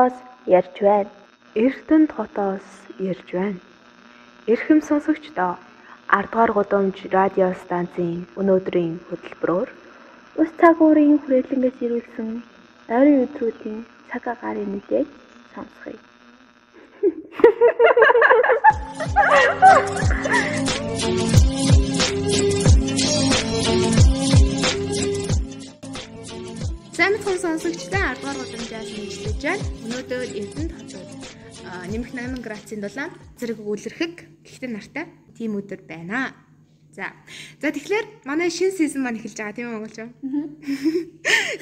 хотоос ярьж байна. Эрдэнэт хотоос ярьж байна. Эрхэм сонсогчдоо 10 дугаар гудамж радио станцын өнөөдрийн хөтөлбөрөөр ус цагуурын хүрээлэнгээс ирүүлсэн ойрын өдрүүдийн цаг агарын мэдээж сонсгоё. Сайн мэцхан сонсогчдаа 10 дугаар гудамжаас мэдчилж байна. Өнөөдөр Эрдэнэт хотод нэмэх 8 градусын дулаан зэрэг үлэрхэг гэхдээ нартай тийм өдөр байна. За. За тэгэхээр манай шинэ сизон маань эхэлж байгаа тийм үү монголч.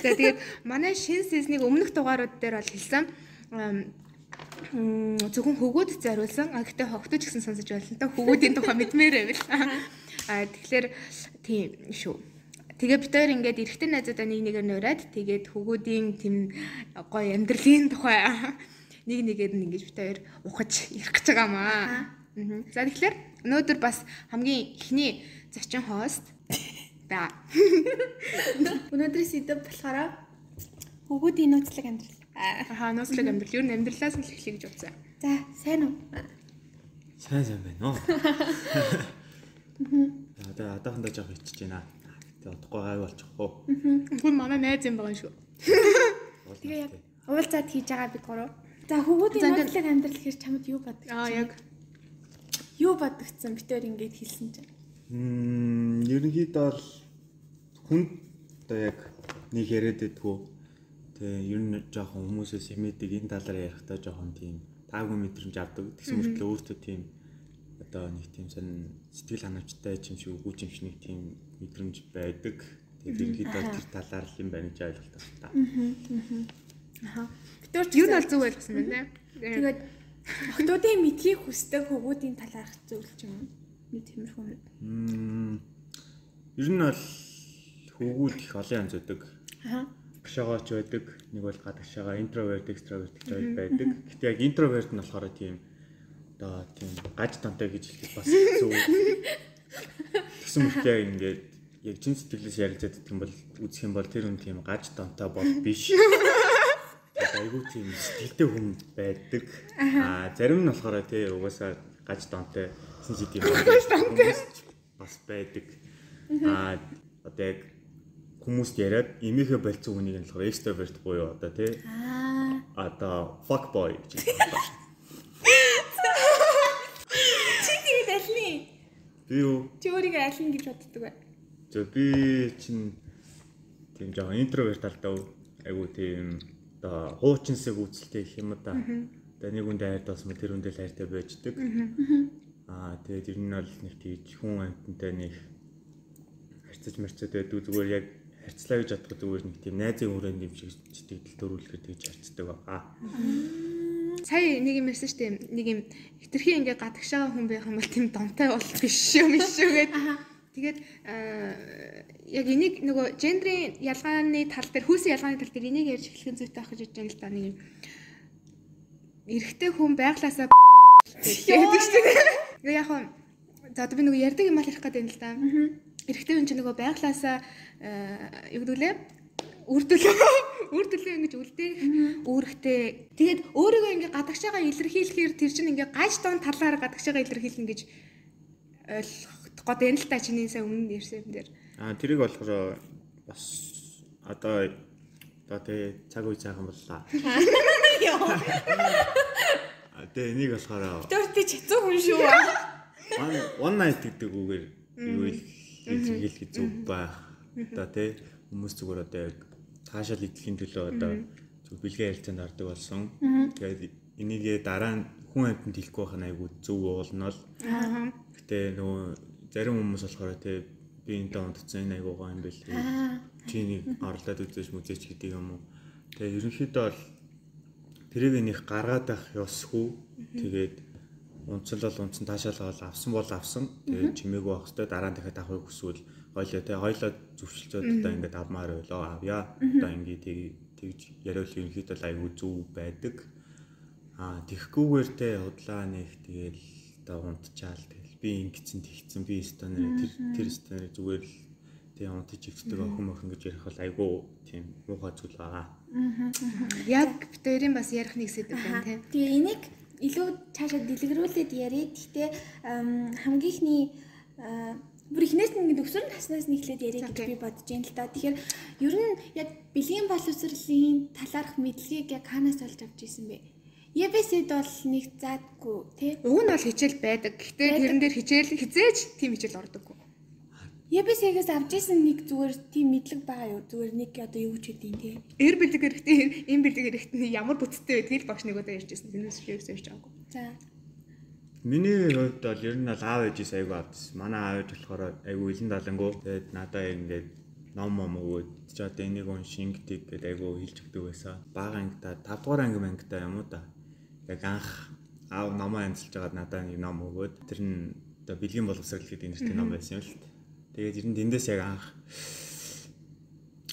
За тэгээд манай шинэ сизнийг өмнөх дугаарууд дээр бол хэлсэн зөвхөн хөгөөд зориулсан. А гэхдээ хогтож гэсэн сонсож да. Хөгөөдийн тухай мэдмээр байвал. А тэгэхээр тийм шүү. Тэгээ бид хоёр ингээд эрэгтэй найзуудаа нэг нэгээр нураад тэгээд хөгөөдийн тийм гоё амьдралын тухай нэг нэгээр нь ингэж бид хоёр ухаж ярих гэж байгаа маа. За тэгэхээр өнөөдөр бас хамгийн ихний зочин хост баа. Өнөөдрийн сэдв болохоор хөгүүдийн нууцлаг амьдрал. Аа нууцлаг амьдрал юу амьдралаас нь эхлэе гэж бодсон. За сайн уу? Сайн сайн байна уу? За тэгээ одоохондоо жоох ичж байна. Тэгээ удахгүй гай болчих уу. Хүн манай найз юм байгаа шүү. Тэгээ яг уулзаад хийж байгаа бид гурав. За хөгүүдийн нууцлаг амьдрал гэхэр чамд юу боддог? Аа яг юу бодогдсон битээр ингэж хэлсэн чинь. Мм ерөнхийдөө бол хүн одоо яг нэг яриад байдгүй. Тэгээ ер нь жоохон хүмүүсээс хэмээдэг энэ талаар ярихдаа жоохон тийм таагүй мэдрэмж авдаг. Тэгсэн мөртлөө өөртөө тийм одоо нэг тийм сонь сэтгэл ханамжтай юм шиг үгүй юм шиг нэг тийм мэдрэмж байдаг. Тэгээд ерөнхийдөө тэр талаар л юм байна гэж ойлголт байна. Аа. Битүүр юу нь бол зүг ойлгосон байна те. Тэгээд Охтуудын мэдхийг хүсдэг хөвгүүдийн талаарх зүйл ч юм уу? Нэг тиймэрхүү. Ер нь бол хөвгүүд их олон янз байдаг. Аа. Гшаагаач байдаг. Нэг бол гадагшаага интроверт, экстраверт гэж байдаг. Гэтэ яг интроверт нь болохоор тийм одоо тийм. Гаж тонтой гэж хэлэх бас зөв. Тэгсэн мөртлөө ингээд яг чин сэтгэлээс ярилцаад идэх юм бол үзэх юм бол тэр хүн тийм гаж тонтой бол биш. Айгүй тийм сэтгэлтэй хүн байдаг. Аа зарим нь болохоор тий угаасаа гаж донтой сенситив бас байдаг. Аа одоо яг хүмүүст яриад эмийнхээ болцсон хүнийг нь болохоор extrovert буюу одоо тий? Одоо fuck boy гэж Би юу? Чи өөрийгөө альна гэж боддог бай. За би чинь тийм жоо интроверт талдаа айгүй тийм одоо хуучинсыг үзэлтэй гэх юм да. Одоо нэг үндэ хайртай болсон тэр үндэ л хайртай байждаг. Аа тэгээд ер нь бол нэг тийж хүн амтантай нэг харьцаж марцад байдаг зүгээр яг харьцлаа гэж бодох зүгээр нэг тийм найзын хүрээнд юм шиг сэтгэл төрүүлэхэд тэгж харьцдаг байгаа. Сая нэг юм ярьсан шүү дээ. Нэг юм хитрхи ингээ гадагшаага хүн байх юм бол тийм донтой бол биш шүү биш шүү гэдэг. Тэгээд яг энийг нөгөө гендрийн ялгааны тал дээр хүйсийн ялгааны тал дээр энийг ярьж эхлэх нь зүйтэй ах гэж бодож байна л да нэг юм. Эрэгтэй хүн байглаасаа гэдэг шүү дээ. Яг хөө за одоо би нөгөө ярьдаг юм аа ярих гэдэг юм л да. Эрэгтэй хүн чинь нөгөө байглаасаа юу гэдэг лээ үр төлөө үр төлөө ингэж үлдээ. Үүрэгтэй. Тэгээд өөрийгөө ингээ гадагшаага илэрхийлэхээр тэр чинь ингээ гаж дон талаар гадагшаага илэрхийлнэ гэж ойлгох гээд байна л та чиний сая өмнө ярьсан дээр. Аа тэрийг болохоор бас одоо одоо тэг цаг үе цаахан боллаа. Аа тэг энийг болохоор Дөртөж хэцүү хүн шүү. one night гэдэг үгээр юу илэрхийлэх зүг байх. Одоо тэг хүмүүс зүгээр одоо яг таашаал идэхийн төлөө одоо зүг бэлгээ ярилцаанд ордог болсон. Тэгээд энийгээ дараа нь хүн амьтанд хэлэхгүй байх нь айгүй зөв уулна л. Гэтэ нөгөө зарим хүмүүс болохоор тэг би энэтэй унтцсан энэ айгуугаа юм бэл. Чи нэг орлоод үзэж мүзээч гэдэг юм уу. Тэгээ ерөнхийдөө бол тэрийг нэг гаргаад байх ёсгүй. Тэгээд унцсан бол унцсан таашаалгаа авсан бол авсан. Тэгээд чимээгүй байх хэвээр дараа нь дахиад авахыг хүсвэл хоёлоо тэгээ хоёлоо зөвшөлтөд одоо ингээд авмаар байлоо авъя. Одоо ингээд тэгж яриул ерөнхийдөө айгүй зүв байдаг. Аа тэгхгүйгээр те удлаа нэг тэгэл одоо унтчаал би ингэсэн тэгсэн би станаар тэр тэр станаар зүгээр л Тэгээ унтаж ивчдэг охин охин гэж ярих бол айгүй тийм муухай зүйл байгаа. Яг битэрийн бас ярих нэг сэдв байна тийм. Тэгээ энийг илүү цаашаа дэлгэрүүлээд яриа. Гэхдээ ам, хамгийн ихний бүр ихнээс нь өсвөр наснаас нь эхлээд яриа гэж би бодож байна л да. Тэгэхээр ер нь яг бэлгийн боловсролын талаарх мэдлэгийг яг хаанаас олж авч ирсэн бэ? ЕБСэд бол нэг заадгүй тий. Уг нь бол хичээл байдаг. Гэхдээ тэрэн дээр хичээл хизээж тийм хичээл ордоггүй. ЕБС-ээс авч ирсэн нэг зүгээр тийм мэдлэг байгаа юу? Зүгээр нэг одоо юу ч хэдийн тий. Эр бэлэг хэрэгтэй, эм бэлэг хэрэгтэй ямар бүтцтэй байдгийг багш нэг удаа ярьжсэн. Тэрнээс шивс явж байгаагүй. За. Миний хувьд бол ер нь бол аав ээжээс айгүй авдсан. Манай аав ээж болохоор айгүй илэн далангуу. Тэгээд надаа ингээд ном мом өгөөд чи одоо энийг унш ингэдэг гэдэг айгүй хэлж өгдөг байсан. Бага ангита 5 дугаар анги мангита юм уу да. Яг анх аав номоо амжилж байгаад надаа нэг ном өгөөд тэр нь одоо бэлгийн боловсрал гэдэг нэртэй ном байсан юм л та. Тэгээд ер нь тэндээс яг анх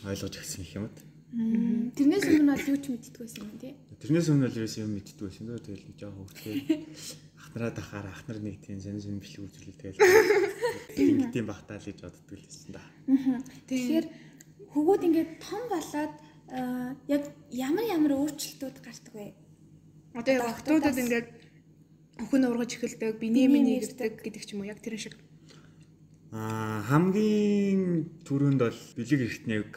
ойлгож өгсөн юм уу? Тэрнээс өмнө бол юу ч мэддэггүй байсан юм тий. Тэрнээс өмнө л ерөөс юм мэддэггүй байсан дөө тэгэл нэг жоохон хөвгтэй ахнараа дахаар ахнар нэг тийм сонь сонь бэлэг үзүүлэл тэгэл ингэдэм багтаа л гэж боддог л байсан да. Тэгэхээр хөгөөд ингээд том болоод яг ямар ямар өөрчлөлтүүд гардаг вэ? Одоо охтуудад ингээд өхөн ургаж эхэлдэг, биний минь ирдэг гэдэг ч юм уу яг тэр шиг. Аа хамгийн түрүүнд бол бэлэг эртнийг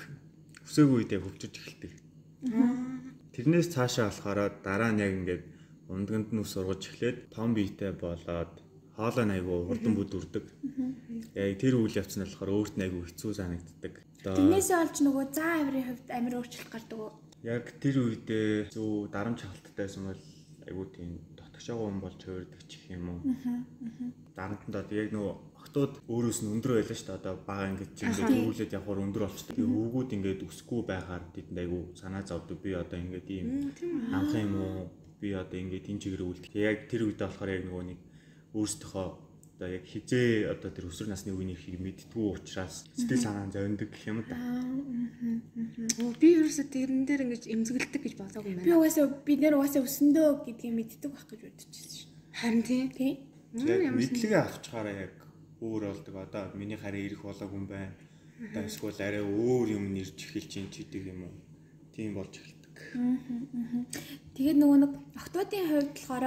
өсөөгүй үедээ хөгжиж эхэлдэг. Тэрнээс цаашаа болохоор дараа нь яг ингээд ундганд нь ус ургаж эхлээд том биетэй болоод хоолой айгу хурдан бүдүрдэг. Яг тэр үйл явц нь болохоор өөрт нь айгу хэцүү санагддаг. Тэрнээсээ олж нөгөө заа авирын хувьд амар өөрчлөлт гардаг яг тэр үедээ зөв дарамт халтайсан бол айгу тийм дотгошоогоо хүн болж хувирдаг ч гэх юм уу. Дарамтанд одоо яг нөгөө октод өөрөөс нь өндөр байлаа шүү дээ. Одоо бага ингэж чи ингээд өвлөд явахаар өндөр болчихдог. Тэгээ өвгүүд ингээд өсөхгүй байхаар тэдэнд айгу санаа зовдөг. Би одоо ингээд ийм амхан юм уу? Би одоо ингээд энэ чигээр үлдэх. Яг тэр үедээ болохоор яг нөгөө нэг өөрсдийнхөө одоо яг хизээ одоо тэр өсвөр насны үеийн эрхийг мэдтгүү учраас сэтгэл санаа зовндөг гэх юм да. Оо би ерөөсө тэрэн дээр ингэж эмзэгэлдэг гэж бодоогүй юм Би байна. угаасаа бид нэр угаасаа өсөндөө гэдгийг мэддэг байх гэж байсан шин. Харин тийм. Тий. Яг мэдлэгээ авчгаараа яг өөр болдог. Одоо миний хараа ирэх болоог юм байна. Одоо эсвэл арай өөр юм нэрж эхэлж ин ч гэдэг юм уу. Тийм болж эхэлдэг. Тэгээд нөгөө нэг октодын хувьд болохоор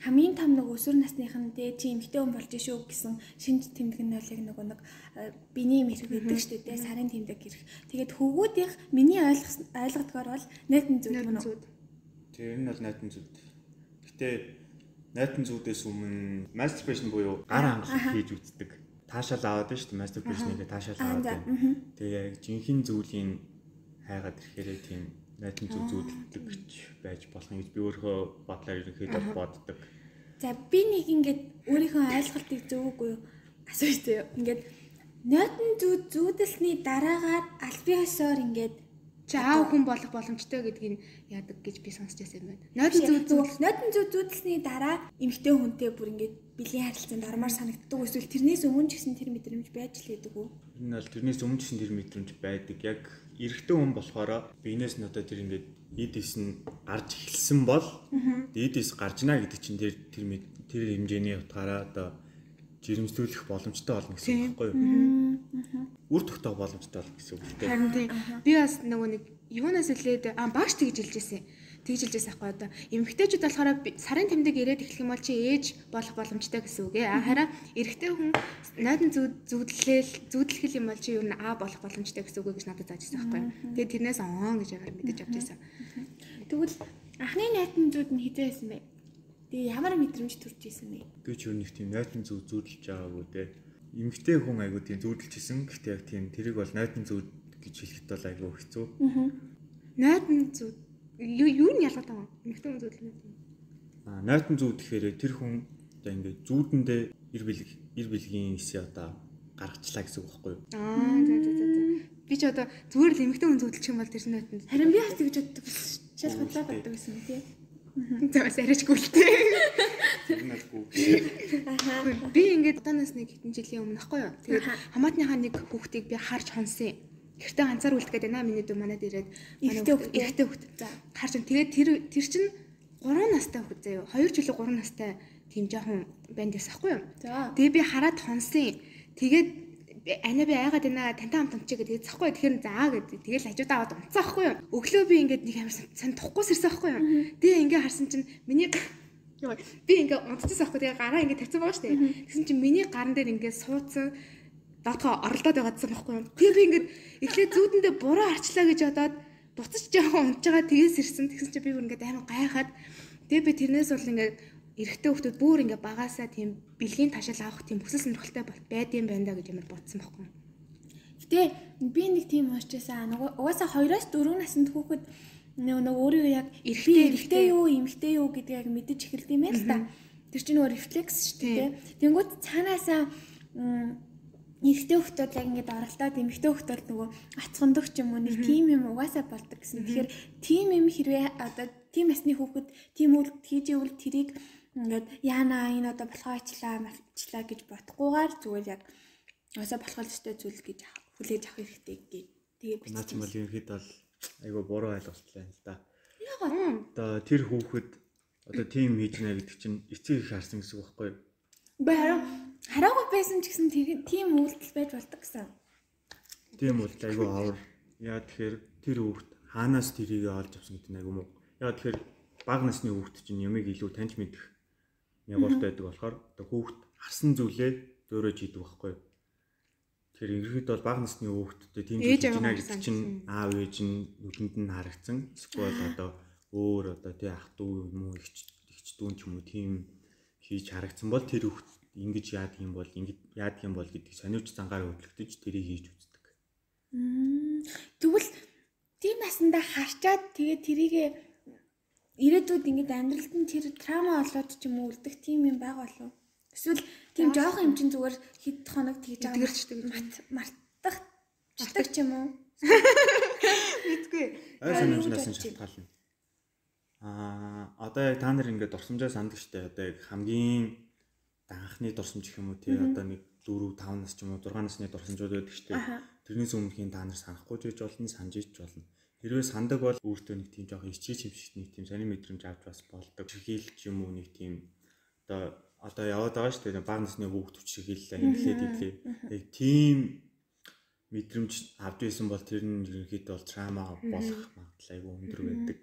хамгийн том нэг өсвөр насныхан дээ чи эмгтэй хүн болж шүү гэсэн шинж тэмдэг нь яг нөгөө нэг э, биений мэрэг гэдэг шүү дээ сарын тэмдэг гэрх. Тэгээд хөвгүүдийнх миний ойлгодгоор бол найтан зүйл мөн үү? Тэр нь бол найтан зүуд. Гэтэ найтан зүудээс өмнө masturbation буюу гар хангалах хийж үздэг. Таашаал аваад байна шүү дээ. Masturbation-ыг таашаал Аа, аваад. Тэгээ яг жинхэнэ зүйлийн хайгаад ирэхээр тийм найтан зүуд зүудэлдэг гэж байж болох юм гэж би өөрөө бодлоор ерөнхийдөө боддог. За би нэг ингээд өөрийнхөө ойлголтыг зөв үгүй юу асууж заяа. Ингээд нотон зүуд зүудэлсний дараагаар альбиосоор ингээд Чи аав хүн болох боломжтой гэдгийг яадаг гэж би сонсч байсан юм байна. Нойдон зүг зүг нотон зүуд зүудэлсний дараа эмгтэй хүнтэй бүр ингээд бэлгийн харилцаанд ормоор санагддаг эсвэл тэрнээс өмнө ч гэсэн тэр мэдрэмж байж л байдаг уу? Энэ бол тэрнээс өмнө ч тэр мэдрэмж байдаг. Яг эрэгтэй хүн болохоор биенээс нь одоо тэр ингээд идис нь гарч эхэлсэн бол идис гарч наа гэдэг чинь тэр тэр тэр хэмжээний утгаараа одоо жирэмслүүлэх боломжтой болно гэсэн үг байхгүй юу? Үр тогтоох боломжтой болно гэсэн үг харин тийм. Би бас нөгөө нэг юунаас илээд а багш тэгж хэлж ирсэн. Тэгж байсан байхгүй одоо эмэгтэйчүүд болохоор сарын тэмдэг ирээд эхлэх юм бол чи ээж болох боломжтой гэсэн үг ээ. Хараа эрэгтэй хүн найдан зүуд зүудлэл зүудлэх юм бол чи юу н а болох боломжтой гэсэн үг гэж надад зааж ирсэн байхгүй. Тэгээд тэрнээс оон гэж агаар мэдэж авч ирсэн. Тэгвэл анхны найтан зүуд нь хизээ байсан бэ? Тэгээ ямар мэдрэмж төрж исэн бэ? Би ч нэг тийм нойтон зүг зүүдэлж байгаагүй те. Эмэгтэй хүн айгуу тийм зүүдэлжсэн. Гэхдээ яг тийм тэрийг бол нойтон зүг гэж хэлэхэд бол айгуу хэцүү. Найдан зүуд юу юу нь ялгаад байгаа юм? Эмэгтэй хүн зүудлэх юм. А нойтон зүг гэхээр тэр хүн одоо ингээд зүүдэндээ ир бэлэг ир бэлгийн эсээ одоо гаргачлаа гэсэн үг байхгүй юу? Аа за за за за. Би ч одоо зүгээр л эмэгтэй хүн зүудлэх юм бол тэр найдан Харин би бас тэгж боддог байсан. Шал худлаа боддог байсан юм тий. За бас арайчгүй л алгүй. Би ингээд одооноос нэг хэдэн жилийн өмнө ахгүй юу. Тэгээд хамаатныхаа нэг хүүхдийг би харж хонсон. Гэртээ ганцаар үлдгээд байна миний дүү манад ирээд Эрэгтэй хүүхэд. эрэгтэй хүүхэд. За харж байна. Тэгээд тэр тэр чинь 3 настай хүүхэд заяа. 2 жилийн 3 настай тийм жоохон банд ясахгүй юу. За. Тэгээ би хараад хонсон. Тэгээд би ана би айгаад байна тантай хамт унтчих гэдэг захгүй тэгэхээр заа гэдэг тэгэл хажуудаа аваад унтсан байхгүй юу өглөө би ингээд нэг амар сан тухгүй сэрсэн байхгүй юу тэгээ ингээ харсан чинь миний би ингээ унтчихсан байхгүй тэгээ гараа ингээ тавьсан байгаа дээ тэгсэн чинь миний гаран дээр ингээ суудсан доотхоо оролдоод байгаадсан байхгүй юу? Тэгээ би ингээд эхлээд зүүдэндээ буруу арчлаа гэж бодоод буцаж жоохон унтж байгаа тэгээс ирсэн. Тэгсэн чинь би бүр ингээд амар гайхаад. Тэгээ би тэрнээс бол ингээд эрэгтэй хүмүүс бүр ингээ багасаа тийм бэлгийн ташаал авах тийм хүсэл сонирхолтой бол байдсан байна да гэж амар бодсон байхгүй юу? Гэтэ би нэг тийм уучаасаа угаасаа 2-оос 4 наснд хүүхэд нөгөө өөрийгөө яг Эрэгтэй, эрэгтэй. юу, эмэгтэй юу гэдэг яг мэдэж эхэлдэг юм байна л та. Тэр чинь нөгөө рефлекс шүү дээ. Тэнгүүд цаанаасаа эрэгтэй хүүхдүүд яг ингээд оролдоод эмэгтэй хүүхдүүд нөгөө ацхандах ч юм уу нэг тим юм угаасаа болдог гэсэн. Тэгэхээр тим юм хэрвээ одоо тим насны хүүхэд тим үйл хийж ивэл тэрийг ингээд яана энэ одоо болохоо ачлаа мачлаа гэж бодохгүйгээр зүгээр яг угаасаа болох ёстой зүйл гэж хүлээж авах хэрэгтэй гэж тэгээ Наач юм бол ерөнхийдөө бол айгүй буруу ойлголтлаа л да. Мм. Одоо тэр хүүхэд одоо тим хийж нэ гэдэг чинь эцэг их харсан гэсэн үг байхгүй юу? Бэ хараа хараагүй байсан ч гэсэн тэр- тийм үйлдэл байж болдог гэсэн. Тийм бол айгүй авар. Яа тэгэхээр тэр хүүхэд хаанаас тэрийг олж авсан гэдэг нь айгүй муу. Яа тэгэхээр бага насны хүүхэд чинь ямиг илүү таньж мэдэх ягууртай байдаг болохоор одоо хүүхэд харсан зүйлээ дөөрөж хийдэг байхгүй? Тэгэхээр ерөөд бол бага насны хүүхэдтэй тийм зүйл хийж байна гэдэг чинь аав ээж нь нүдэнд нь харагдсан. Эсвэл одоо өөр одоо тий ах トゥ юм уу ихч ихч дүүн ч юм уу тийм хийж харагдсан бол тэр хүүхэд ингэж яадаг юм бол ингэж яадаг юм бол гэдэг сониуч зангаар хөдлөгдөж тэрийг хийж үздэг. Тэгвэл тийм насандаа харчаад тэгээ тэрийг ирээдүйд ингээд амьдралд нь тэр трама олоод ч юм уу үлдэх тийм юм байгаа болов уу? Эсвэл тийм жоохон юм чин зүгээр хэд хоног тэгж байгаа Эдгэрчдэг юм. март- мартах мартах ч юм уу? Мэдгүй. Ойр Аа, юу санамжнаас нь шалтгаална. Аа, одоо яг та нар ингээд дурсамжаа санддаг штэ. Одоо яг хамгийн анхны дурсамж гэх юм уу тий одоо нэг 4 5 нас ч юм уу 6 насны дурсамжууд байдаг штэ. Тэрнээс өмнөхийн та нар санахгүй гэж болно, санаж ич болно. Хэрвээ сандаг бол өөртөө нэг тийм жоохон ичиж хэмшигт нэг тийм сонир мэдрэмж авч бас болдог. Шигэл ч юм уу нэг тийм одоо одоо яваад байгаа шүү дээ. Баг насны хүүхд шигэл эхлээд идлээ. Яг тийм мэдрэмж авч байсан бол тэр нь ерөнхийдөө бол трама болох магадлал айгүй өндөр байдаг.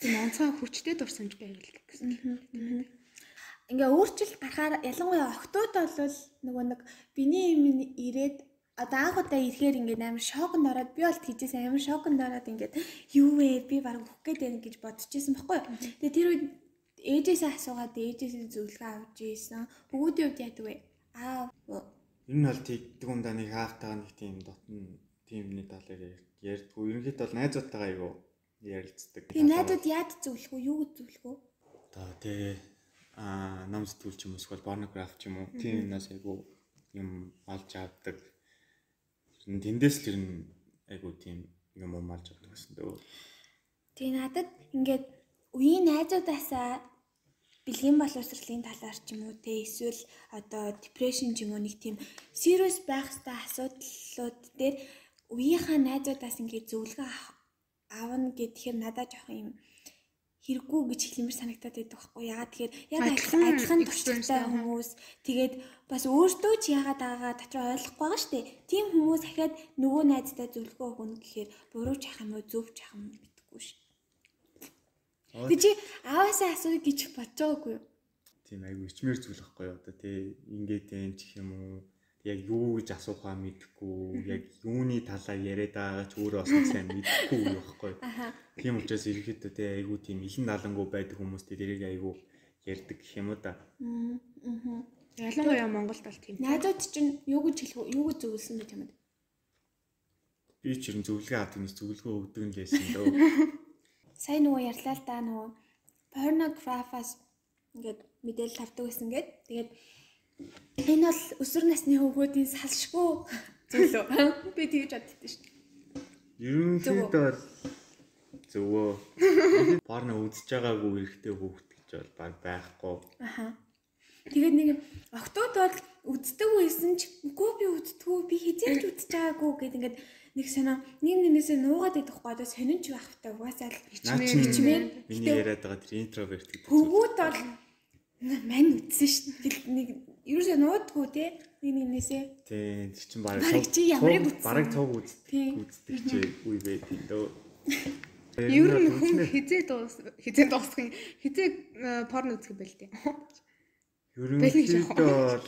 Тийм онцгой хүчтэй дурсамж байвал гэсэн. Ингээ өөрчлөлт гарахаар ялангуяа октод бол нөгөө нэг биний юм ирээд одоо анх удаа ирэхээр ингээд амар шоконд ороод би бол тийжээс амар шоконд ороод ингээд юу вэ би баг өгөх гээд байна гэж бодчихсон байхгүй юу. Тэгээ тэр үед ээжээсээ асуугаад ээжээсээ зөвлөгөө авч ийсэн. Бүгүүдийн хувьд яадаг вэ? Аа Энэ нь бол тэгдэг ундаа нэг хаалтаа нэг тийм дотн тийм нэг талаар ярьдгүй. Ерөнхийдөө бол найзуудтайгаа айгүй ярилцдаг. тэгээ найдууд яад зөвлөх үү? Юу гэж зөвлөх үү? Одоо тий аа ном сэтгүүл ч юм уу эсвэл порнограф ч юм уу тийм юмнаас айгүй юм олж авдаг. Тэндээс л ер нь айгүй тийм юм юм олж авдаг гэсэн дөө. Тэгээ надад ингээд үеийн найзуудаасаа бэлгийн боловсролын талаар ч юм уу те эсвэл одоо депрешн ч юм уу нэг тийм serious байх хэвээр асуудлууд дээр үеийнхаа найзуудаас ингээд зөвлөгөө авна гэхээр надад жоох юм хэрэггүй гэж хэлмэр санагтаад байдаг байхгүй. Яагаад тэгэхээр яг Адилхан адилхан байгаа. хүмүүс. Тэгээд бас өөртөө ч яагаад байгаагаа дотроо ойлгохгүй байгаа штэ тийм хүмүүс дахиад нөгөө найздаа зөвлөгөө өгнө гэхээр буруу ч ах юм уу зөв ч ах юм мэдгүй штэ Тэг чи ааваасаа асууя гэж бодож байгаагүй юу? Тийм айгүй ичмэр зүйл байхгүй юу? Одоо тий ингээд энэ ч юм уу яг юу гэж асуухаа мэдэхгүй яг юуны талаар яриад байгаа ч өөрөө бас сайн мэдэхгүй байхгүй. Тийм учраас ерөөхдөө тий айгүй тийм илэн налангуу байдаг хүмүүс тэрийг айгүй ярьдаг гэх юм уу да. Аа. Ялангуяа Монголд бол тийм. Найзууд чинь юу гэж хэлэх? Юу гэж зөвлөсөн гэж юмд? Би ч нь зөвлөгөө авдаг нэг зөвлөгөө өгдөг нь лээсэн дөө. Сайн нөгөө ярьлаа л да нөгөө pornography-аас ингээд мэдээлэл авдаг байсан гэд. Тэгээд энэ бол өсвөр насны хүүхдийн салшгүй зүйлөө. Би тэгж боддоо шүү дээ. Ерөнхийдөө бол зөвөө порно үзэж байгаагүй эрэгтэй хүүхэд гэж бол баг байхгүй. Аха. Тэгээд нэг октод бол үздэг байсан ч үгүй би үздэггүй би хизээч үзэж байгаагүй гэд ингээд нэг санаа нэг нэгнээсээ нуугаад идэх гоо одоо сонинч байхтай угаасаа л чи хичмээр миний яриад байгаа тэр интроверт гэдэг. хөвгүүд бол мань үзсэн шүү дээ нэг ерөөсөө нуудгүй те нэг нэгнээсээ. тий тэр чинь баг Бараг чи ямарыг үзсэн. цуг Тий. үздэг чи үе байд юм дөө. Ер нь хүн хизээ дуус хизээ дуусах юм. Хизээ э, порно үзэх байл тээ. Ерөнхийдөө бол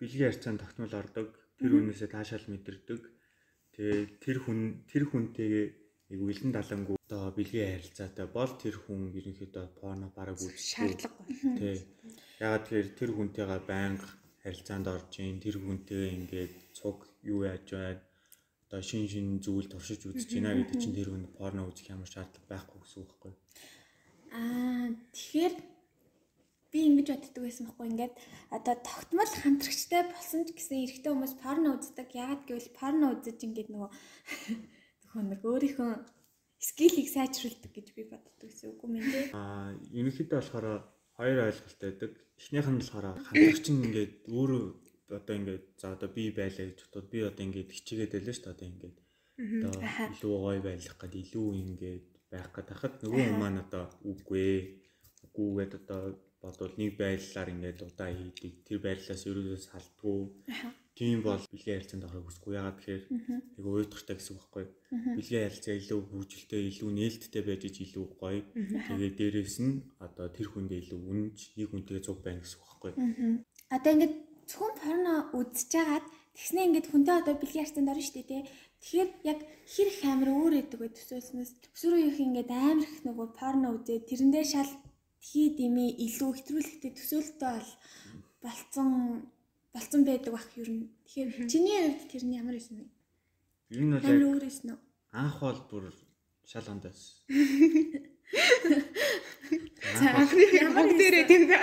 бэлгийн харьцаанд тогтмол ордог. Тэр хүнээсээ таашаал мэдэрдэг. Тэгээ тэр хүн тэр хүнтэйгээ яг үлэн далангуу одоо бэлгийн харилцаатай бол тэр хүн ерөнхийдөө порно бараг үздэг. Шаардлага. Тий. Ягаад тэгэхээр тэр хүнтэйгээ байнга харилцаанд орж ийн тэр хүнтэйгээ ингээд цуг юу яаж байна одоо шин шин зүйл туршиж үзэж байна гэдэг чинь тэр хүн порно үзэх ямар шаардлага байхгүй гэсэн үг байхгүй. Аа тэгэхээр би ингэж боддог байсан байхгүй ингээд одоо тогтмол хамтрагчтай болсон ч гэсэн эрэгтэй хүмүүс порно үздэг. Ягаад гэвэл порно үзэж ингээд нөгөө нэг өөрийнхөө скиллийг сайжруулдаг гэж би боддог гэсэн үг юм тий. Аа ерөнхийдөө болохоор хоёр ойлголт байдаг. Эхнийх нь болохоор хамтрагч нь ингээд өөрөө одоо ингээд за одоо би байлаа гэж бодоод би одоо ингээд хичээгээд байлаа шүү дээ одоо ингээд одоо илүү гоё байх гээд илүү ингээд байх гээд хахад нөгөө хүн маань одоо үгүй ээ. Үгүйгээд одоо бодвол нэг байдлаар ингээд удаа хийдэг. Тэр байдлаас ерөөсөө салдгүй. Тийм бол бэлгийн харилцаанд орох хүсэхгүй. Ягаад тэгэхээр яг уйдгартай гэсэн үг байхгүй. Бэлгийн харилцаа илүү хөгжилтэй, илүү нээлттэй байж иж илүү гоё. Тэгээд дээрэс нь одоо тэр хүндээ илүү үнэнч нэг хүнтэйгээ цуг байна гэсэн үг байхгүй. Одоо ингээд зөвхөн порно үзэж хагаад тэгснээ ингээд хүнтэй одоо бэлгийн харьцаанд орно шүү дээ тий. Тэгэхээр яг хэр их амар өөр өгдөг бай төсөөлснөөс төсвөр үеийнх ингээд амар их нөгөө порно үзээд тэрэндээ шал тхий дими илүү хэтрүүлэхтэй төсөөлтөө бол болцсон болцсон байдаг бах ер нь. Тэгэхээр чиний хувьд тэр нь ямар байсан бэ? Ер нь бол Амар яг өөр байсан уу? анх бол бүр шал ондоос. За анхны бүгд дээрээ тийм дээ.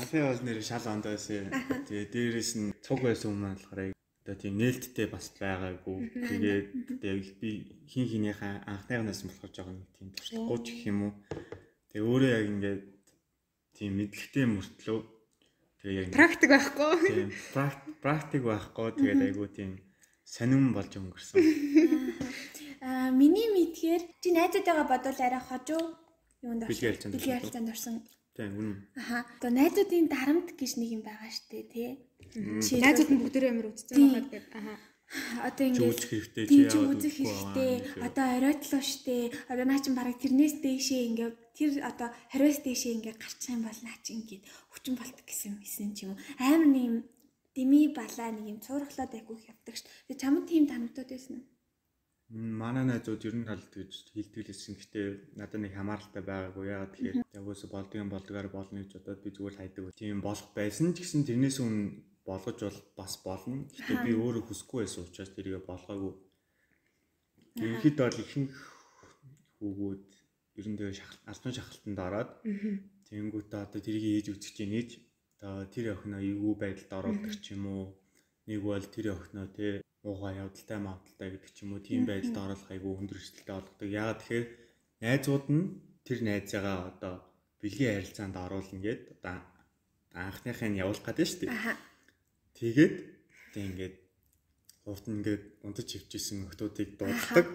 Анхны бол нэр шал ондоос. Тэгээ дээрэс нь цуг байсан юм болохоор одоо тийм нээлттэй бас байгаагүй. Тэгээд яг би хин хинийхээ анхныгнаас нь болохоор жоохон нэг тийм туршлахгүй ч гэх юм уу. Тэгээ өөрөө яг ингээд тийм мэдлэгтэй мөртлөө тэгээ яг Практик байхгүй. тийм прак- практик байхгүй тэгээд айгуу тийм сонирн болж өнгөрсөн. Аа миний мэдхээр чи найзуудтайгаа бодвол арай хожуу юунд орсон. харилцаанд орсон. Тийм үнэн. Аха. Одоо найзуудын дарамт гэж нэг юм байгаа штэ тий. Жишээлбэл- Найзууд нь бүгдээрээ амар Тийм. байгаад гээд. Аха. Одоо Чи ингээд үзэх хэрэгтэй чи чи яагаад үзэх хэрэгтэй. Одоо оройтлоо штэ. Одоо наа чин бараг тэрнээс дээшээ ингээд тэр одоо хариуас дээшээ ингээд гарчих юм бол наа чин ингээд хүчин болт гэсэн мэсэн ч юм уу. Амар нэг юм дими балаа нэг юм цуурхлаад айгүйх явдаг штэ. Тэгээ чамд тийм дарамтууд байсан уу? Манай найзууд ер нь аль гэж хилдэг лсэн. Гэтэ надад нэг хамааралтай байгаагүй. Ягаад тэгэхээр ягуус болдгийн болдгоор болно гэж бодоод би зүгээр хайдаг. Тийм болох байсан ч гэсэн тэрнээс үн болгож бол бас болно. Гэтэ би өөрөө хүсэхгүй байсан учраас тэрийг болгоогүй. Ерөнхийдөө бол ихэнх хүүгүүд ер нь тэгээ шахал альбан шахалтанд ороод тэгэнгүүтээ одоо тэрийг ээж үзэж чинь ээж одоо тэр охиноо эвгүй байдалд оруулдаг ч юм уу? Нэг бол тэр охиноо те муухай явдалтай мавдалтай гэдэг ч юм уу тийм байдалд оруулах айгүй өндөр эрсдэлтэй болгодог. Яагаад тэгэхээр найзууд нь тэр найзаагаа одоо бэлгийн харилцаанд оруулна гэд одоо анхныхаа нь явуулах гэдэг шүү дээ. Тэгээд тэг ингээд урд нь ингээд унтаж хөвчсэн охтуудыг дууддаг.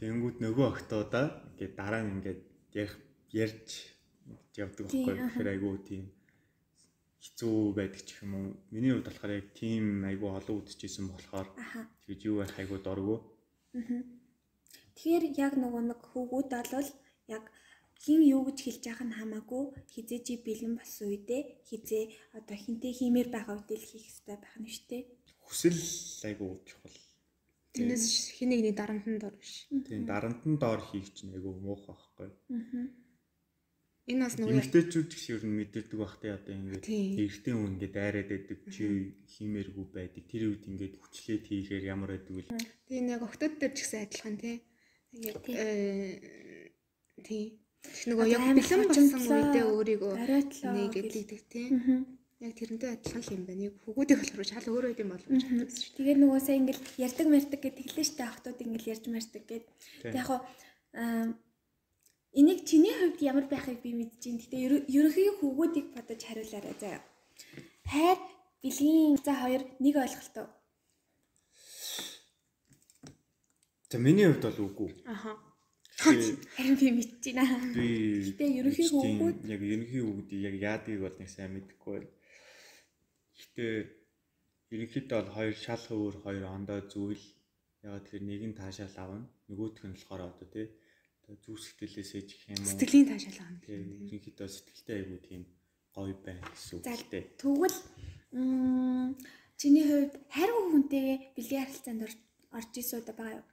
Тэнгүүд нөгөө охтуудаа ингээд дараа нь ингээд ярих ярьж явдаг байхгүй. Тэгэхээр айгүй тийм хэцүү байдаг ч юм уу. Миний хувьд болохоор яг тийм айгүй олон үдчихсэн болохоор тэгж юу байх айгүй дурггүй. Тэгэхээр яг нөгөө нэг хөвгүүд бол яг хин юу гэж хэлж байгаа нь хамаагүй хизээ чи бэлэн болсон үедээ хизээ одоо хинтээ хиймээр байгаа үедээ л хийх хэрэгтэй байх нь шүү дээ. Хүсэл айгүй чухал. Тэрнээс хин нэгний дарамтанд орно ш. Тийм дарамтан доор хийх чинь айгүй муухай байхгүй. Энэ бас нөгөө Эмэгтэйчүүд ч гэсэн ер нь мэдэрдэг бах те одоо ингээд Тийм. эрэгтэй хүн ингээд дайраад байдаг чи хиймээргүй байдаг. Тэр үед ингээд хүчлээд хийхээр ямар байдаг вэ? тийм яг октод дээр ч гэсэн адилхан тий. Яг э тий. Тэг нөгөө яг бэлэн болсон үедээ өөрийгөө нэг гэл. гэдэг тий. Яг тэрнтэй адилхан л юм байна. Яг хөгүүдийг болохоор шал өөр байд юм болов гэж бодсон шүү. Тэгээд нөгөө сая ингээл ярддаг мэрдэг гэдэг хэлсэн шүү дээ охтууд ингээл ярьж мэрдэг гэд. Яг аа энийг чиний хувьд ямар байхыг би мэдэж байна. Гэтэ ерө- ерөнхий хөвгүүдийг бодож хариулаарай заяа. Хайр бэлгийн за хоёр нэг ойлголтоо. За миний хувьд бол үгүй. Аха. Харин би мэдэж байна. Би Гэтэ ерөнхий бичтийн хүүгүүд- яг ерөнхий хүүгүүдийг яг яадгийг бол нэг сайн мэдэхгүй байна. Гэхдээ ерөнхийдөө бол хоёр шал өөр хоёр ондоо зүйл яг тэгэхээр нэг нь таашаал авна. Нөгөөх нь болохоор одоо тий зүг сэтгэлээс ээж гэх юм уу. Сэтгэлийн таашаал байгаа тий юм. ерөнхийдөө сэтгэлтэй айгуу тийм гоё байна гэсэн үг л дээ. Тэгвэл чиний хувьд хайргүй хүнтэйгээ бэлгийн харилцаанд ор- орж ирсэн удаа байгаа юу?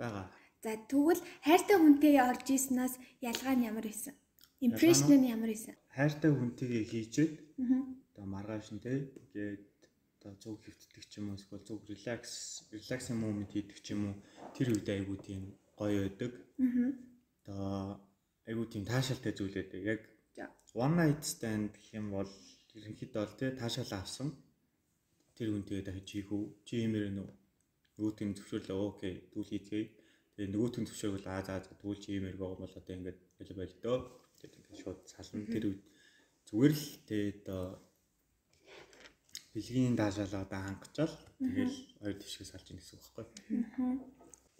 Бага. За тэгвэл хайртай хүнтэйгээ орж ирсэнээс ялгаа нь ямар байсан? Импрешн нь ямар байсан? Хайртай хүнтэйгээ хийчээд Аа. Одоо маргааш нь тий ингээд одоо зүг хөвтдөг ч юм уу эсвэл зүг релакс релаксинг момент хийдэг ч юм уу тэр үед айгуу тийм гоё байдаг. Аа. Одоо айгуу тийм таашаалтай зүйл байдаг. Яг one night stand гэх юм бол ерөнхийдөө бол тий таашаал авсан. Тэр хүнтэйгээ дахиж хийх үү? Чи юмэр нөө нөгөөтг нь зөвшөөрлөө окей тэгвэл хийцгээе. Тэгээ нөгөөтг нь зөвшөөрвөл аа за за тэгвэл чи юмэр байгаа бол одоо ингээд байлаа байл дөө. Тэгээд ингээд шууд сална. Тэр үед зүгээр л одоо бэлгийн таашаалаа одоо хангачаал тэгэл хоёр тишгээ салж ийн гэсэн үг байхгүй.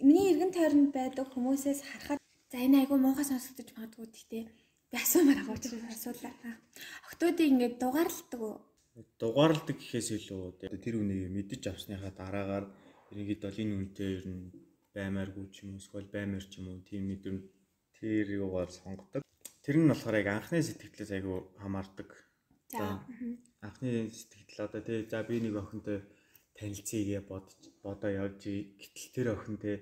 Миний эргэн тойронд байдаг хүмүүсээс харахад за энэ айгүй муухай сонсогдож магадгүй гэхдээ би асуумаар байгаа учраас асуулаа. Октоодыг ингээд дугаарладаг уу? дугаарладаг гэхээс илүү тэр үнийг мэдэж авсныхаа дараагаар ерөнхийдөө бол энэ үнтэй ер нь баймааргүй ч юм уу эсвэл баймаар ч юм уу тийм мэдрэмж тэр юугаар сонгодог. Тэр нь болохоор яг анхны сэтгэлээс айгүй хамаардаг. За. Анхны сэтгэл одоо тий за би нэг охинтой танилцъя бодож бодоо явж гэтэл тэр охинтой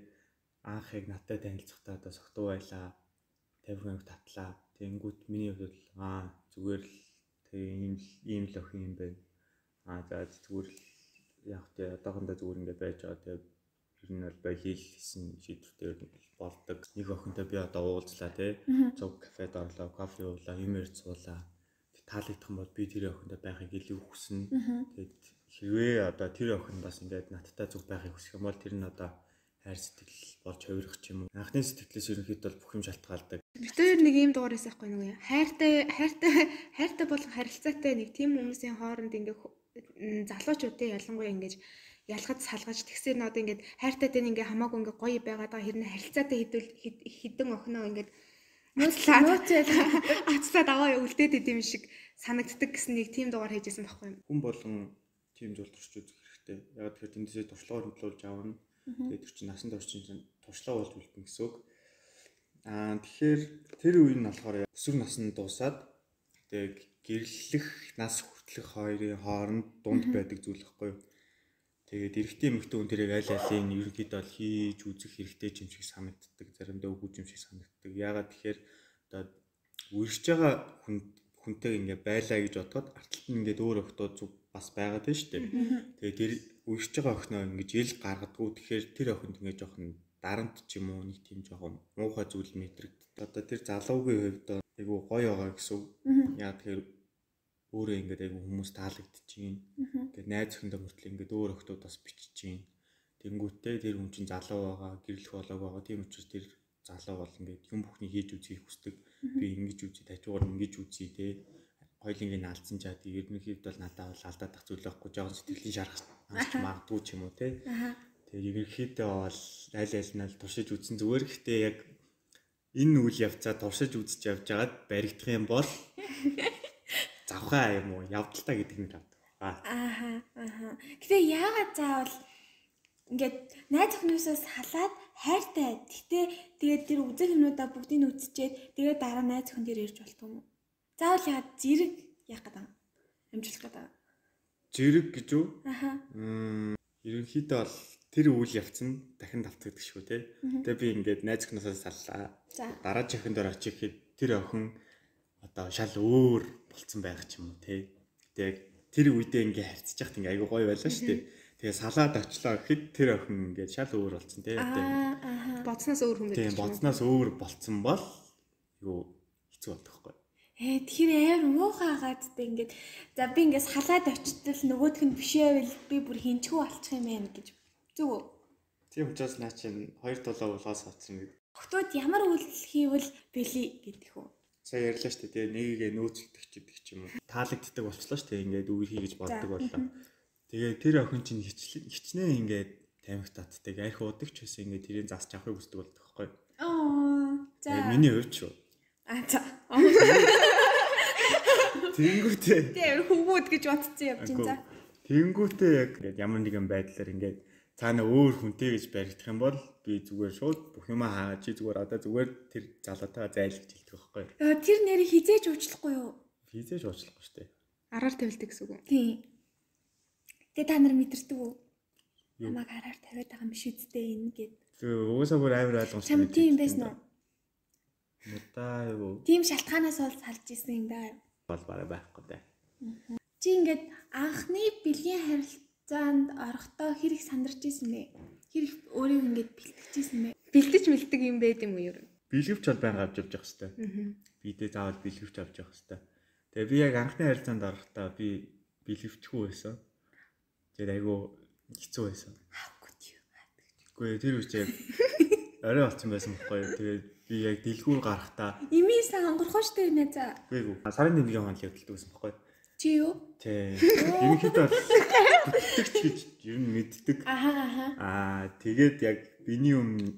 анх яг надтай танилцахдаа одоо согтуу байлаа. 50 хоног татлаа. Тэнгүүт миний хувьд аа зүгээр л тэгээ ийм л ийм л охин юм байна. Аа за зүгээр л яг тэ одоохондоо зүгээр ингээд байж байгаа. Тэгээ ер нь бол бай хийлсэн шийдвэртэй ер нь болдог. Нэг охинтой би одоо уулзлаа тий. Цуг кафед орлоо, кофе уулаа, юм. Тэг таалагдах юм бол би тэр охинтой байхыг илүү хүснэ. Тэгээд хэрвээ одоо тэр охин бас ингээд надтай зүг байхыг хүсэх юм бол тэр нь одоо хайр сэтгэл болж хувирах ч юм уу. Анхны сэтгэлээс ерөнхийдөө бол бүх юм шалтгаалдаг. Хоёр нэг ийм дугаар байсан байхгүй нэг юм. Хайртай хайртай хайртай болон харилцаатай нэг тийм хүмүүсийн хооронд ингээ хө- м, залуучуудын ялангуяа ингэж ялгаж салгаж тэгсээр нод ингээд хайртайтай ингээ хамаагүй ингээ гоё байгаад байгаа хэрнээ харилцаатай хэдүүл хэд- хідэн охиноо ингээд ацлаад аваа үлдээд идэм шиг санагддаг гэсэн нэг тийм дугаар хийжсэн байхгүй юм. Хүн болгон тийм зүйл турш үзэх хэрэгтэй. Яг тэгэхээр тэндээсээ туршлагаар хөдлөж авна. Тэгээд тэр чинь насан турш чинь туршлага болж үлдэн гэсэн үг. Аа тэгэхээр тэр үе нь болохоор өсвөр наснд дуусаад тэгээд гэрлэх нас хүртэлх хоёрын хооронд дунд байдаг зүйл байхгүй юу? Тэгээд эрэгтэй эмэгтэй хүн тэрийг аль алийг ерөнхийдөө бол хийж үзэх хэрэгтэй юм шиг санагддаг. Заримдаа үгүй юм шиг санагддаг. Яагаад тэгэхээр одоо үрж байгаа хүн хүнтэй ингээ байлаа гэж бодоход арталт нь ингээд өөр охтоо зүг бас байгаад байна шүү дээ. Тэгээд тэр үрж байгаа охиноо ингэж ил гаргадгүй. Тэгэхээр тэр охинд ингээ жоохон дарамт ч юм уу нэг тийм жоохон муухай зүйл мэдрэгддэг. Одоо тэр залуугийн хувьд айгу гоё байгаа гэсэн. Яа тэгэхээр өөрөө ингээд айгу хүмүүс таалагдчихээн. Ингээд найз өхөндөө мөртлөө ингээд өөр охтууд бас биччихээн. Тэнгүүтээ тэр хүн чинь залуу байгаа, гэрлэх болоог байгаа. Тийм учраас тэр залуу бол ингээд юм бүхний хийж үзье хүсдэг. Би ингэж үзье, тажуугаар ингэж үзье те. Хоёлынгийн алдсан чад ерөнхийдөө бол надад бол алдаад тах зүйл байхгүй. Жохон сэтгэлийн шарах хангаж магадгүй ч юм уу те. Тэгээ ерөнхийдөө бол аль аль нь л туршиж үзсэн зүгээр гэхдээ яг энэ үйл явцаа туршиж үзэж явж байгаад баригдах юм бол завхаа юм уу явдaltaа гэдэг нь авдаг. Аа ааха. Гэтэ яагаад заавал ингээд найз охиноосоо салаад хайртай. Гэтэ тэгээд тэр үзэх юмудаа бүгдийг нь үзчихээд тэгээд дараа найз охин дээр ирж болтгоо юм уу? Заавал яагаад зэрэг яах гэдэг юм? Амжилт гэдэг. зэрэг гэж үү? Мм ерөнхийдөө бол тэр үйл явц нь дахин давтагддаг шүү те. Тэгээ би ингээд найз охиноосоо саллаа. За. Дараагийн охин дээр очиход тэр охин одоо шал өөр болцсон байх ч юм уу те. Тэгээ тэр үедээ ингээ харьцаж яхад ингээ айгу гоё байлаа шүү дээ. Тэгээ салаад очлоо гэхэд тэр охин ингээ шал өөр болцсон те. Бодсноос өөр хүн Тийм байдаг. бодсноос өөр болцсон бол юу хэцүү болдог хгүй. Ээ тэгэхээр амар муухай агаадтай ингээд за би ингээд салаад очтол нөгөөх нь бишээвэл би бүр хинчгүү болчих юм байна гэж зүг үү? Тийм учраас наа чинь хоёр тулаа улаас авцсан гэдэг. Октод ямар үйлдэл хийвэл бэлий гэдэг үү? Сая ярьлаа шүү дээ. Нэгийг нөөцлөлтөх ч гэдэг ч юм уу. Таалагддаг болчлоо шүү дээ. Ингээд үгүй хий гэж боддог боллоо. Тэгээ тэр охин чинь хичлэн хичнээн ингээд тамхи татдаг, арх удаг ч гэсэн ингээд тэрийг засч авахыг хүсдэг болдог байхгүй. Аа. За. Миний хувьд шүү. А за. Тэнгүүтээ. Тэр хөвгүүд гэж бодсон явж ин за. Тэнгүүтээ яг ингээд ямар нэгэн байдлаар ингээд цаана өөр хүнтэй гэж баригдах юм бол би зүгээр шууд бүх юма хаа чи зүгээр одоо зүгээр тэр залуутайгаа зайлж хэлдэг байхгүй юу? Тэр нэрийг хизээж уучлахгүй юу? Физэж уучлахгүй шүү дээ. Араар тавилдаг гэсэн үг үү? Тийм. Тэгээ та нар мэдэрдэг үү? Юу? Намайг хараар тавиад байгаа юм биш үсттэй энэ гэд. Тэгээ угаасаа бүр амар ойлгомжтой. Чам тийм байсан уу? Мудаа юу Тийм шалтгаанаас бол салж исэн юм да. бол барай байхгүй дээ. Чи ингээд анхны бэлгийн харилцаанд орохдоо хэрэг сандарч исэн бэ? Хэрэг өөрийг ингээд бэлтгэж исэн бэ? Бэлдэж мэлдэг юм байд юм уу юу? Билгвч бол байнга авч явж явах хэвээр. Бидээ заавал билгвч авч явах хэвээр. Тэгээ би яг анхны харилцаанд орохдоо би билгвчгүй байсан. Тэгээд айгүй хэцүү байсан. Үгүй тэр үеч яг орой болсон байсан байхгүй юу. Тэгээд би яг дэлгүүр гарахтаа Ими сан онгорхоо штэ нэ за. үгүй ээ сарын тэмдгийн хоол явдалдаг байсан байхгүй юу. Чи юу? Тэ. Ерөнхийдөө бүтдэгч гэж ер нь мэддэг. Аха аха. Аа тэгээд яг биний өмнө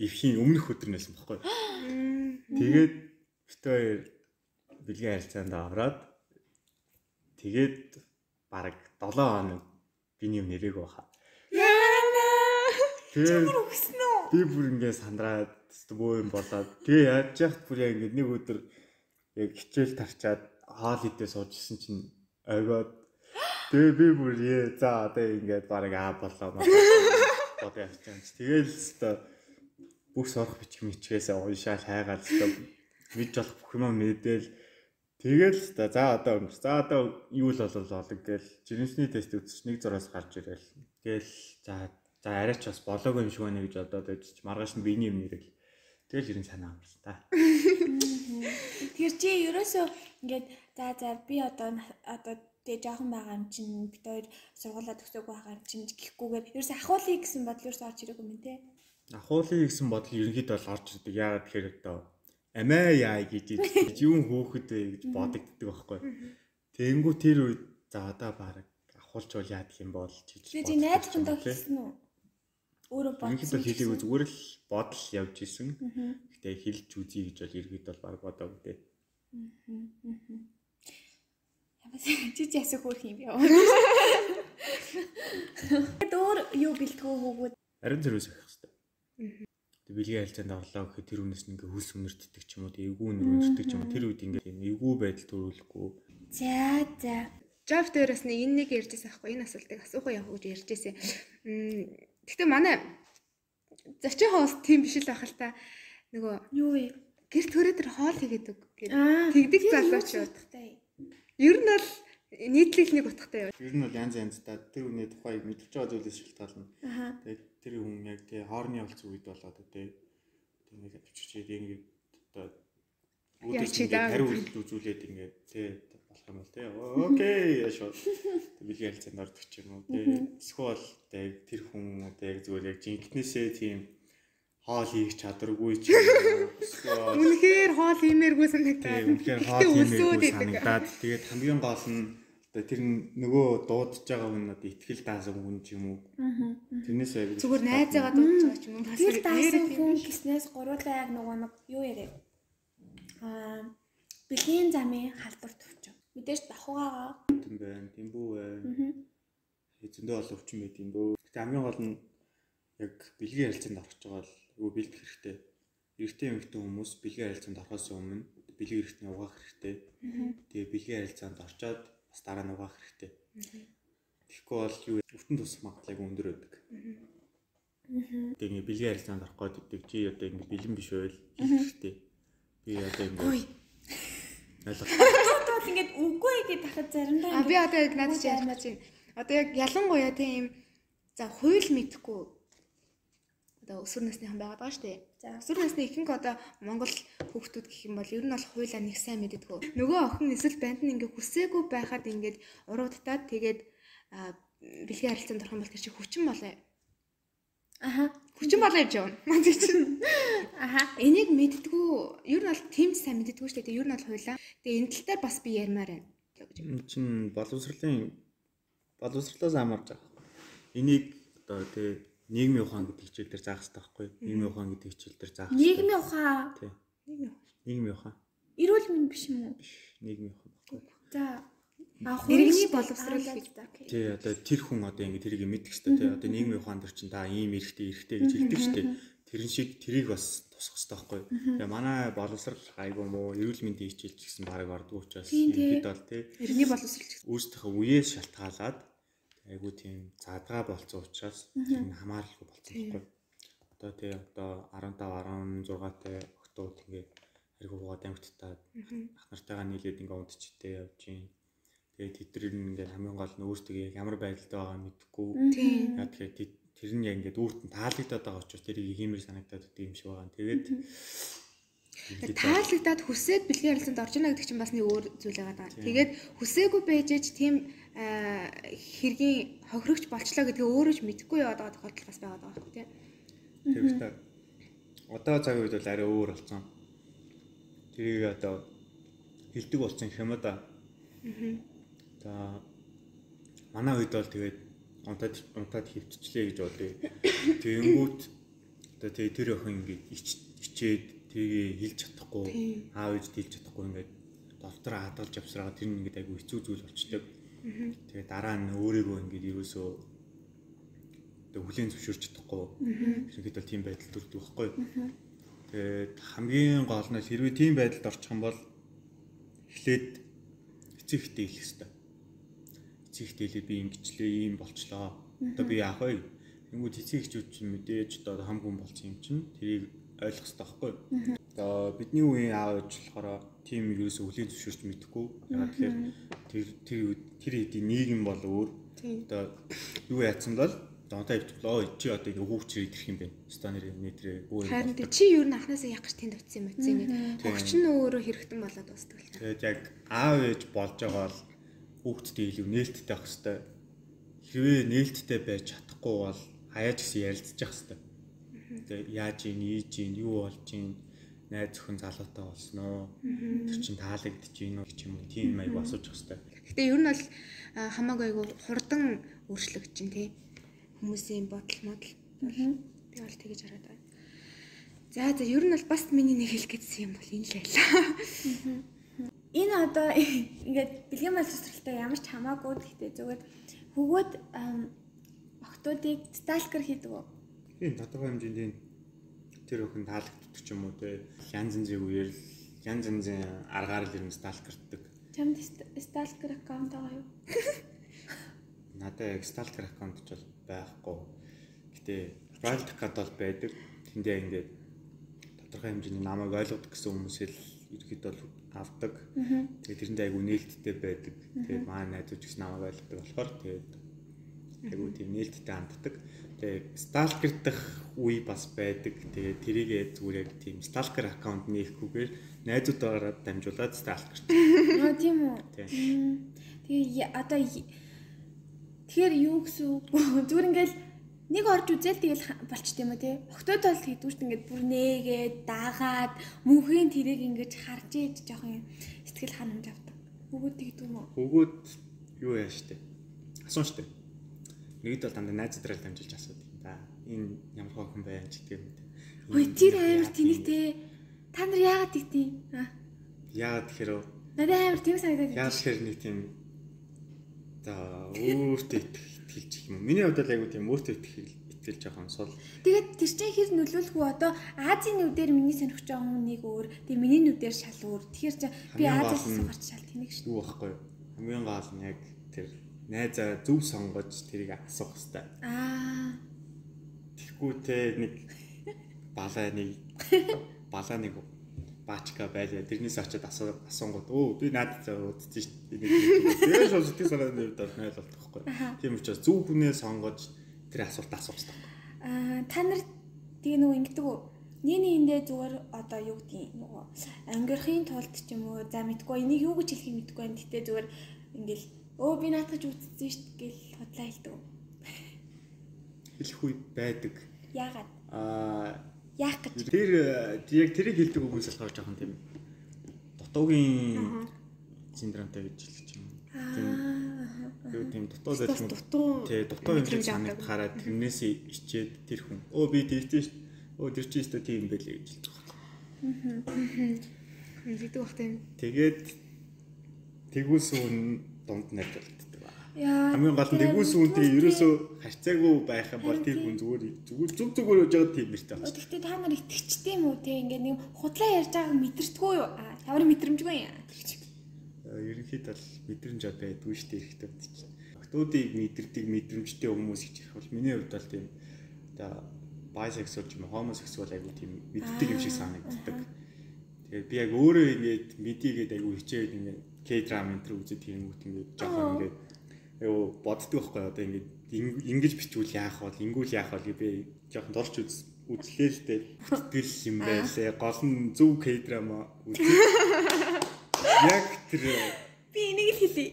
эвхийн өмнөх өдөр нэсэн баггүй. Тэгээд битээр бэлгийн харилцаанд ороод тэгээд бараг 7 хоног биний өмнө нэрэг баха. Тэгээд Үгсэн үү? би бүр ингээ сандраад бөө юм болоод тэгээ яаж яхад бүр яг ингээ нэг өдөр яг хичээл тарчаад хоол идээ суужсэн чинь ойгоод тэгээ би бүр ээ за одоо ингээд бараг аа болоо бодоо явчихсан. Тэгээл өстө бүх сурах бичих мичгээс уншаал хайгаал өстө мэдж болох бүх юм мэдээл Тэгэл өстө за одоо өнгөс. За одоо юу л болов болог гээл жирэмсний тест үзчих нэг зураас гарч ирээл. Гээл за за арайч бас болоогүй юм шиг байна гэж бодоод байж маргааш нь биений юм нэрэл. Тэгэл ерэн санаа амарсан та. Тэр чи ерөөсөө ингээд за за би одоо одоо тэгээ жоохон байгаа юм чинь бид хоёр сургуулаа төгсөөгүй байгаа юм чинь гэхгүйгээр ерөөсөө ахуулъя гэсэн бодол ерөөсөө орж ирэхгүй юм те. Ахуулын гэсэн бодол ерөнхийдөө бол орж ирдэг. Яагаад тэгэхээр одоо амиа яа гэж гэж юун хөөхөд вэ гэж бодогддаг байхгүй. Тэнгүү тэр үед за одоо баг ахуулч бол яадаг юм бол чиж. Тэгээ чи найзлахын доо хэлсэн үү? Өөрөө бодсон. хэлээгүй зүгээр л бодол явж исэн. Гэтэ хэлж үзье гэж бол ерөнхийдөө бол баг бодоагүй дээ. Ямаас чи чи асуух хөөх юм яа. Өөр юу бэлтгэв хөвгүүд Ариун зэрвээс авах хэрэгтэй. Тэг бэлгийн харилцаанд орлоо гэхэд тэр хүнээс нь ингээ хүс өнөртдөг ч юм уу, эвгүй өнөртдөг ч юм уу. Тэр үед ингээ эвгүй байдал төрүүлэхгүй. За за. Job дээрээс нэг энэ нэг ярьжсэн аахгүй энэ асуултыг асуух явах гэж ярьжсэн. Гэхдээ манай зочин хост тийм биш л байх л та. Нөгөө Юу вэ? Гэр төрөө тэр хоол хийгээд өг гэдэг. Тэгдэг залуучууд. утгатай? Ер нь бол нийтлэл нэг утгатай юу. Ер нь бол янз янз та тэр хүний тухайг мэдчихэж байгаа зүйлээс шалтгаална. Тэгээд тэр хүн яг тий хоорны олцсон үед бол одоо тий тэгээд авчирчээд ингээд одоо чи даа. хариу үзүүлээд ингээд тий болох юм бол тий окей яшоо бэлгийн харилцаанд ордог ч юм уу тий эсвэл тий тэр хүн одоо яг зүгээр яг жинкнээсээ тийм хоол хийх чадваргүй ч юм уу эсвэл Үнэхээр хоол иймэргүй тий санагдаад. үнэхээр хоол хиймээргүй санагдаад тэгээд хамгийн гол нь одоо тэр нөгөө дуудаж байгаа хүн одоо ихтгэл даасан хүн ч юм уу тэрнээс аяг Зүгээр найзаагаа дуудаж байгаа ч юм уу. бас Тэр даасан хүн гиснээс гуруулаа яг нөгөө нэг юу яриа. Аа бэлгийн замын халдвар төвч. Мэдээж давхуугаа. юм байна, тэмбүү байна. Зөндөө олон өвчин байд юм дөө. Гэтэ хамгийн гол нь яг бэлгийн харилцаанд орох байгаа бол юу бэлдэх хэрэгтэй. Эрэгтэй эмэгтэй хүмүүс бэлгийн харилцаанд орохоос өмнө бэлгийн эрэгтний угаах хэрэгтэй. Тэгээ бэлгийн харилцаанд орчоод бас дараа нь угаах хэрэгтэй. Тэгэхгүй бол юу өвтөн тусах магадлал өндөр байдаг. Тэгээ бэлгийн харилцаанд орох гэдэг чи одоо ингэ бэлэн биш байл хийх хэрэгтэй. Би одоо ингэ ойлгох ингээд үгүй гэж тахад заримдаа А би одоо яг надад чи ярьж байна. Одоо яг ялангуяа тийм за хууль мэдхгүй одоо өсвөр насныхан байгаад байгаа шүү дээ. За өсвөр насны ихэнх одоо Монгол хүүхдүүд гэх юм бол ер нь бол хуулиа нэг сайн мэддэггүй. Нөгөө охин эсвэл банд нь ингээ хүсээгүй байхад ингээд уруудтаад тэгээд бэлгийн харилцаанд орох юм бол тэр чи хүчин болоо. аха Хүчин болоо явж явна. Манай чинь аха энийг мэддэггүй. Ер нь бол ч сайн мэддэггүй шүү дээ. Ер нь бол хуулиа. Тэгээ энэ тал дээр бас би ярмаар байна. Энэ чинь боловсролын боловсролоос хамаарч байгаа. Энийг одоо тий нийгмийн ухаан гэдэг хичээл дээр заах хэрэгтэй байхгүй. Нийгмийн ухаан гэдэг хичээл дээр заах. Нийгмийн ухаан Тий. Нийгмийн ухаан. эрүүл мэнд биш юм уу? Нийгмийн ухаан байхгүй. За Иргэний за, окей. Тий одоо тэр хүн одоо ингэ тэрийг мэддэг шүү дээ. Тий одоо нийгмийн ухаан дээр чинь та ийм эрэхтэй эрэхтэй гэж хэлдэг шүү дээ. Тэрэн шиг тэрийг бас тусах хэрэгтэй байхгүй. Тэгээ манай боловсрал айгуу муу эрүүл мэндийн хичээл ч гэсэн бараг ордгоо учраас ихэд бол тий Иргэний боловсрол гэж. өөрсдийнхөө үеэс шалтгаалаад айгуу тийм задгаа болцсон учраас тэр нь хамааралгүй болцсон байхгүй. Одоо тий одоо 15 16 тай октод ингээд айгуу бод амьттаад ах нартайгаа нийлээд ингээд унтчихдээ явж гин. Тэгээд тэд нар ингээд хамгийн гол нь өөртөө ямар байдалтай байгааг мэдэхгүй. Яа тэгэхээр тэр нь яг ингээд өөрт нь таалагдаад байгаа учраас тэрийг хиймэр санагдаад өгдөг юм шиг байгаа. Тэгээд Таалагдаад хүсээд бэлгийн харилцаанд орж ийнэ гэдэг чинь бас нэг өөр зүйл байгаа даа. Тэгээд хүсээгүй байж ич тийм хэргийн хохирогч болчлоо гэдгээ өөрөө ч мэдэхгүй яваад байгаа тохиолдол бас байгаа байхгүй тийм. Тэгэхээр одоо цагийн үед бол арай өөр болсон. Тэрийг одоо хилдэг болсон юм да. За манай үед бол тэгээд унтаад унтаад хөвтчлээ гэж бодъё. Тэгэнгүүт одоо тэгээд тэр охин ингээд ич- ичээд тэрийг хэлж чадахгүй аав ээж хэлж чадахгүй ингээд доктор хадгалж авсараа тэр нь ингээд айгүй хэцүү зүйл болчдөг. Тэгээд дараа нь өөрийгөө ингээд ерөөсөө одоо хүлэн зөвшөөрч чадахгүй. Тэгэхэд бол тийм байдал төрдөг байхгүй. Тэгээд хамгийн гол нь хэрвээ тийм байдалд орчих юм бол эхлээд эцэг ихтэй хэлэх хэрэгтэй. Эцэг ихтэй хэлээд би ингэчлээ, ийм болчлоо. Одоо би яах вэ? Тэнгүүд эцэг эхчүүд чинь мэдээж одоо хамгүй болсон юм чинь тэрийг ойлгох хэрэгтэй байхгүй. Одоо бидний үеийн аав ээж болохоор тийм ерөөсөө хүлэн зөвшөөрч мэдэхгүй. Ягаад тэгэхээр тэр тэр тэр хэдийн нийгэм бол өөр. Одоо юу яатсан бол донтой хөвтлөө чи одоо ингэ хүүхчээр идэх юм бэ. Станер нэтрээ өөр Харин чи юу н анханасаа яг гэж тэнд утсан юм утсан юм. Огч нь өөрөө хэрэгтэн болоод та. Тэгээд яг аав ээж болж байгаа бол хүүхдтэй илүү нээлттэй байх хэвээр. Хэрвээ нээлттэй байж чадахгүй бол хаяаж гисэн ярилцчих хэвээр. Яаж ийн, ийж ийн, юу болж ийн, найз зөвхөн залуутай болсноо. Тэр чин таалагдж ийн үү гэх юм. Тийм маяг асууж хэвээр. Гэтэ ер нь бол хамаагүй айгу хурдан өөрчлөгдөж чинь тий. Хүмүүсийн бодол модал. Би бол тэгэж хараад байна. За за ер нь бол бас миний нэг хэлэх гэсэн юм бол энэ л байлаа. Энэ одоо ингээд бэлгийн боловсралтай ямар ч хамаагүй гэхдээ зүгээр хөгөөд ам, охтуудыг сталкер хийдэг үү? Тийм тодорхой хэмжээний тэр өхөн таалагддаг ч юм уу те. Янз янзын үеэр л янз янзын аргаар л юм сталкерддаг. Чамд ст- сталкер аккаунт байгаа юу? Надад яг сталкер аккаунт ч байхгүй. Гэтэ профайл гад бол байдаг. Тэндээ ингээд тодорхой хэмжээний намайг ойлгодог гэсэн хүмүүсэл ерхэд бол авдаг. Тэгээд тэрэндээ айгу нээлттэй байдаг. Тэгээд маань найзууч гэсэн намайг ойлгодог болохоор тэгээд айгу тийм нээлттэй ханддаг. Тэгээд сталкер дах үе бас байдаг. Тэгээд тэрийгээ зүгээр яг тийм сталкер аккаунт нээхгүйгээр найзуудаараа дамжуулаад сталкер. Аа тийм үү. Тэгээ одоо тэгэхээр юу гэсэн үг? Зүгээр ингээл нэг орж үзэл тэгэл болчт юм уу те. Октод бол хэдүүшт ингээд бүр нээгээд дагаад мөнхийн тэрэг ингээд харж ээж жоох юм сэтгэл ханамж авдаг. Бүгд тэгдэг юм уу? Хөгөөд юу яа штэ. Асуун штэ. Нэгд бол дандаа найздрал дамжуулж асуудаг да. Энэ ямар хоохон байна ч гэдэг юм. Ой тэр амар тэнэгтэй. Та нар яагаад тэгтий? Аа. Яагаад тэгэхээр Надад амар тийм санагдаад яагаад тэгэхээр нэг тийм за өөртөө итгэлж юм. Миний хувьд л айгу тийм өөртөө итгэл итгэл жоохон сул. Тэгээд тэр чинь хэр нөлөөлөх үү одоо Азийн нүдээр миний сонирхож байгаа хүн нэг өөр тэгээ миний нүдээр шал өөр. Тэгэхээр чи би Азиас гарч шал тэнэг шүү. Юу байхгүй юу? Хамгийн гол нь яг тэр найзаа зөв сонгож тэрийг асуух хэрэгтэй. Аа. Тэгэхгүй те нэг балаа нэг балаа нэг баачка байлаа. Тэрнээс очиод асуу асуунгууд өө би надад заа удсан шүү дээ. Тэгээ шууд сэтгэл санааны хувьд бол найл болдог байхгүй. Тийм учраас зөв хүнээ сонгож тэр асуулт асуух хэрэгтэй. Аа та нар тэгээ нөгөө ингэдэг үү? Нийний эндээ зүгээр одоо юу гэдгийг нөгөө ангирахын тулд ч юм уу за мэдгүй энийг юу гэж хэлхийг мэдгүй байна. Гэтэ зүгээр ингээл өө би наатаж үзсэн шүү дээ гэл худлаа хэлдэг. Хэлэх үе байдаг. Яагаад? Аа Яах гэж? тэр яг тэрийг хэлдэг хүмүүс болохоор жоохон тийм дутуугийн синдромтой гэж хэлж юм. Тийм Аа. тийм дутуу дутуу тий дутуу юм шиг санагдахаараа тэрнээс ичээд тэр хүн өө би дэрчээ шүү өө дэрчээ шүү тийм байлээ гэж хэлдэг. Мэддэг бах тийм. Тэгээд тэгүүс үн дунд найз болддог ба. Яа. Хамгийн гол нь тэгүүс үнтэй ерөөсөө харьцаагүй байх юм бол тэр хүн зүгээр зүгээр зүг зүгээр үж байгаа тийм нэртэй байна. Гэхдээ та нар итгэжтэй юм уу те ингээд нэг худлаа ярьж байгааг мэдэрдэггүй юу? Ямар мэдрэмжгүй юм. Ерөнхийдөө л мэдрэмж одоо байдгүй шүү дээ эрэхтэй бод чинь. Октодыг мэдэрдэг мэдрэмжтэй хүмүүс гэж ярих бол миний хувьд бол тийм одоо bisexual ч юм уу homosexual айгу тийм мэддэг юм шиг санагддаг. Тэгээд би яг өөрөө ингээд мэдийгээд айгу хичээд ингээд K-drama энэ төр үзэж тийм үт ингээд жоохон ингээд айгу боддог байхгүй одоо ингээд ингэж бичвэл яах вэ? Ингүүл яах вэ би жоохон дурч үз үзлээ л дээ. Бүтгэл юм байлээ. Гол нь зөв K-drama үзэх. Яг тэр Би энийг л хэлье.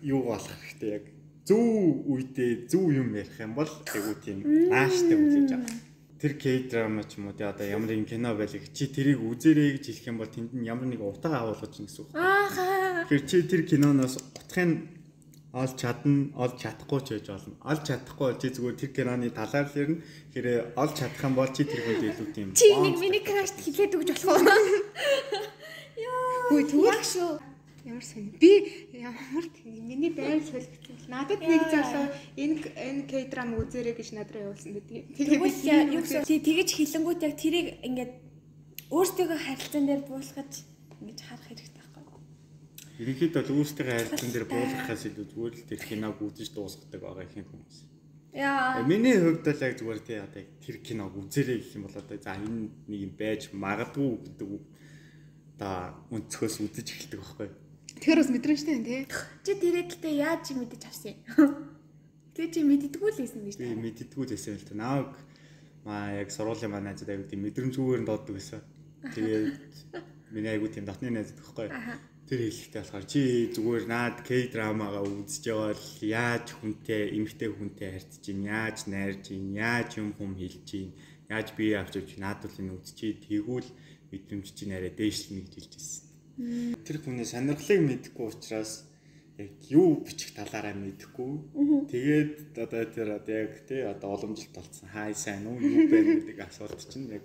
юу болох хэрэгтэй яг зөв үедээ зөв юм ярих юм бол айгу тийм нааштай үзэж байгаа. Тэр K-drama ч юм уу тий одоо ямар нэгэн кино байлиг чи тэрийг үзээрэй гэж хэлэх юм бол тэнд нь ямар нэг утга агуулгаж чинь гэсэн үг. Ааха. Тэгэхээр чи тэр киноноос утгыг олж чадна, олж чадахгүй ч байж болно. Олж чадахгүй бол чи зүгээр тэр киноны талаар л ярина. Тэгэхээр олж чадах юм бол чи тэр хүнд илүү тийм Чи энийг миний крашт хэлээд өгч болох уу? Яа. Хөөе, тэгвэл- яг шүү. Ямар сонь. Би ямар миний байр солигдсон. Надад нэг залуу энэ энэ K-drama үзээрэй гэж надад явуулсан гэдэг. Тэгвэл яа, юу гэсэн тий тэгэж хилэнгүүт яг тэрийг ингээд өөртөөгөө харилцаан дээр буулгаж ингэж харах хэрэгтэй байхгүй. Ерөнхийдөө л өөрсдөө харилцан дээр буулгахаас илүү зүгээр л тэр киног үзэж дуусгадаг байгаа ихэнх хүмүүс. Яа. Э, Миний хувьд л яг зүгээр тий одоо тэр киног үзээрэй гэх юм бол одоо за энэ нэг юм байж магадгүй гэдэг одоо өнцгөөс үзэж эхэлдэг байхгүй. Тэгэхээр бас мэдрэмжтэй байна тий. Чи тэрээ гэтээ яаж мэдэж авсан юм? Тэгээ чи мэддэггүй л байсан гэж Би та. мэддэггүй байсан л та. Нааг маа яг сургуулийн маань найзууд аягүй тийм мэдрэмжгүйгээр дууддаг байсан. Тэгээд миний аягүй тийм дотны найзууд байхгүй. Тэр хэлэхдээ болохоор чи зүгээр наад К драмагаа үзэж байгаа л яаж хүнтэй эмгтэй хүнтэй харьцаж чинь яаж найрж чинь яаж юм хүм хэлж чинь яаж бие авч явж наад бол энэ үзчихээ тэгвэл мэдрэмж чинь арай дээшлэнэ гэж хэлж байсан. Тэр хүний сонирхлыг мэдэхгүй учраас яг юу бичих талаараа мэдэхгүй. Тэгээд одоо тэр одоо яг тий одоо уламжлалт болсон хай сайн уу юу байна гэдэг асуулт чинь яг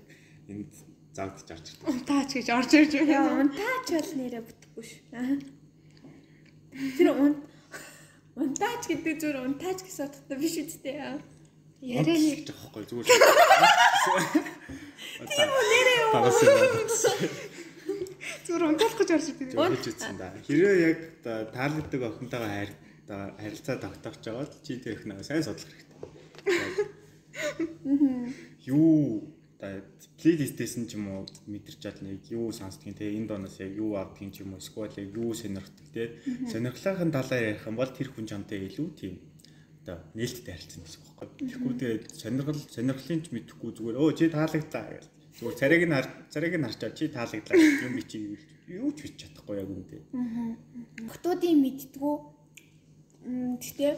энд завдж орж ирдэг. Унтаач гэж орж ирж байна. унтаач бол нэрэ бүтэхгүй ш. Аа. Тэр ун унтаач гэдэг зүгээр унтаач гэсэн утгатай биш үстэй яа. Яриа байгаа байхгүй зүгээр. Тийм үү нэрээ юу? зүгээр унтаах гэж орж ирдэг. Тэгж үзсэн да. Хэрвээ яг таалагддаг охинтойгоо хайр харилцаа тогтоож байгаа бол чи тэр ихнээ сайн судлах хэрэгтэй. Юу плейлистээс нь ч юм уу мэдэрч чадна яг юу сонсдгийг те энэ доноос яг юу авдгийг ч юм уу эсвэл яг юу сонирхдаг те сонирхлынхын талаар ярих юм бол тэр хүн чамтай илүү тийм одоо нээлттэй харилцсан гэсэн үг байхгүй. Тэгэхгүй тэгээд сонирхол сонирхлын ч мэдэхгүй зүгээр өө чи таалагдлаа гэж. Зүгээр царайг нь хар царайг нь харчаа чи таалагдлаа юм би чи юу ч бич чадахгүй яг үнтэй. Хотуудын мэддгүү. М гэтээ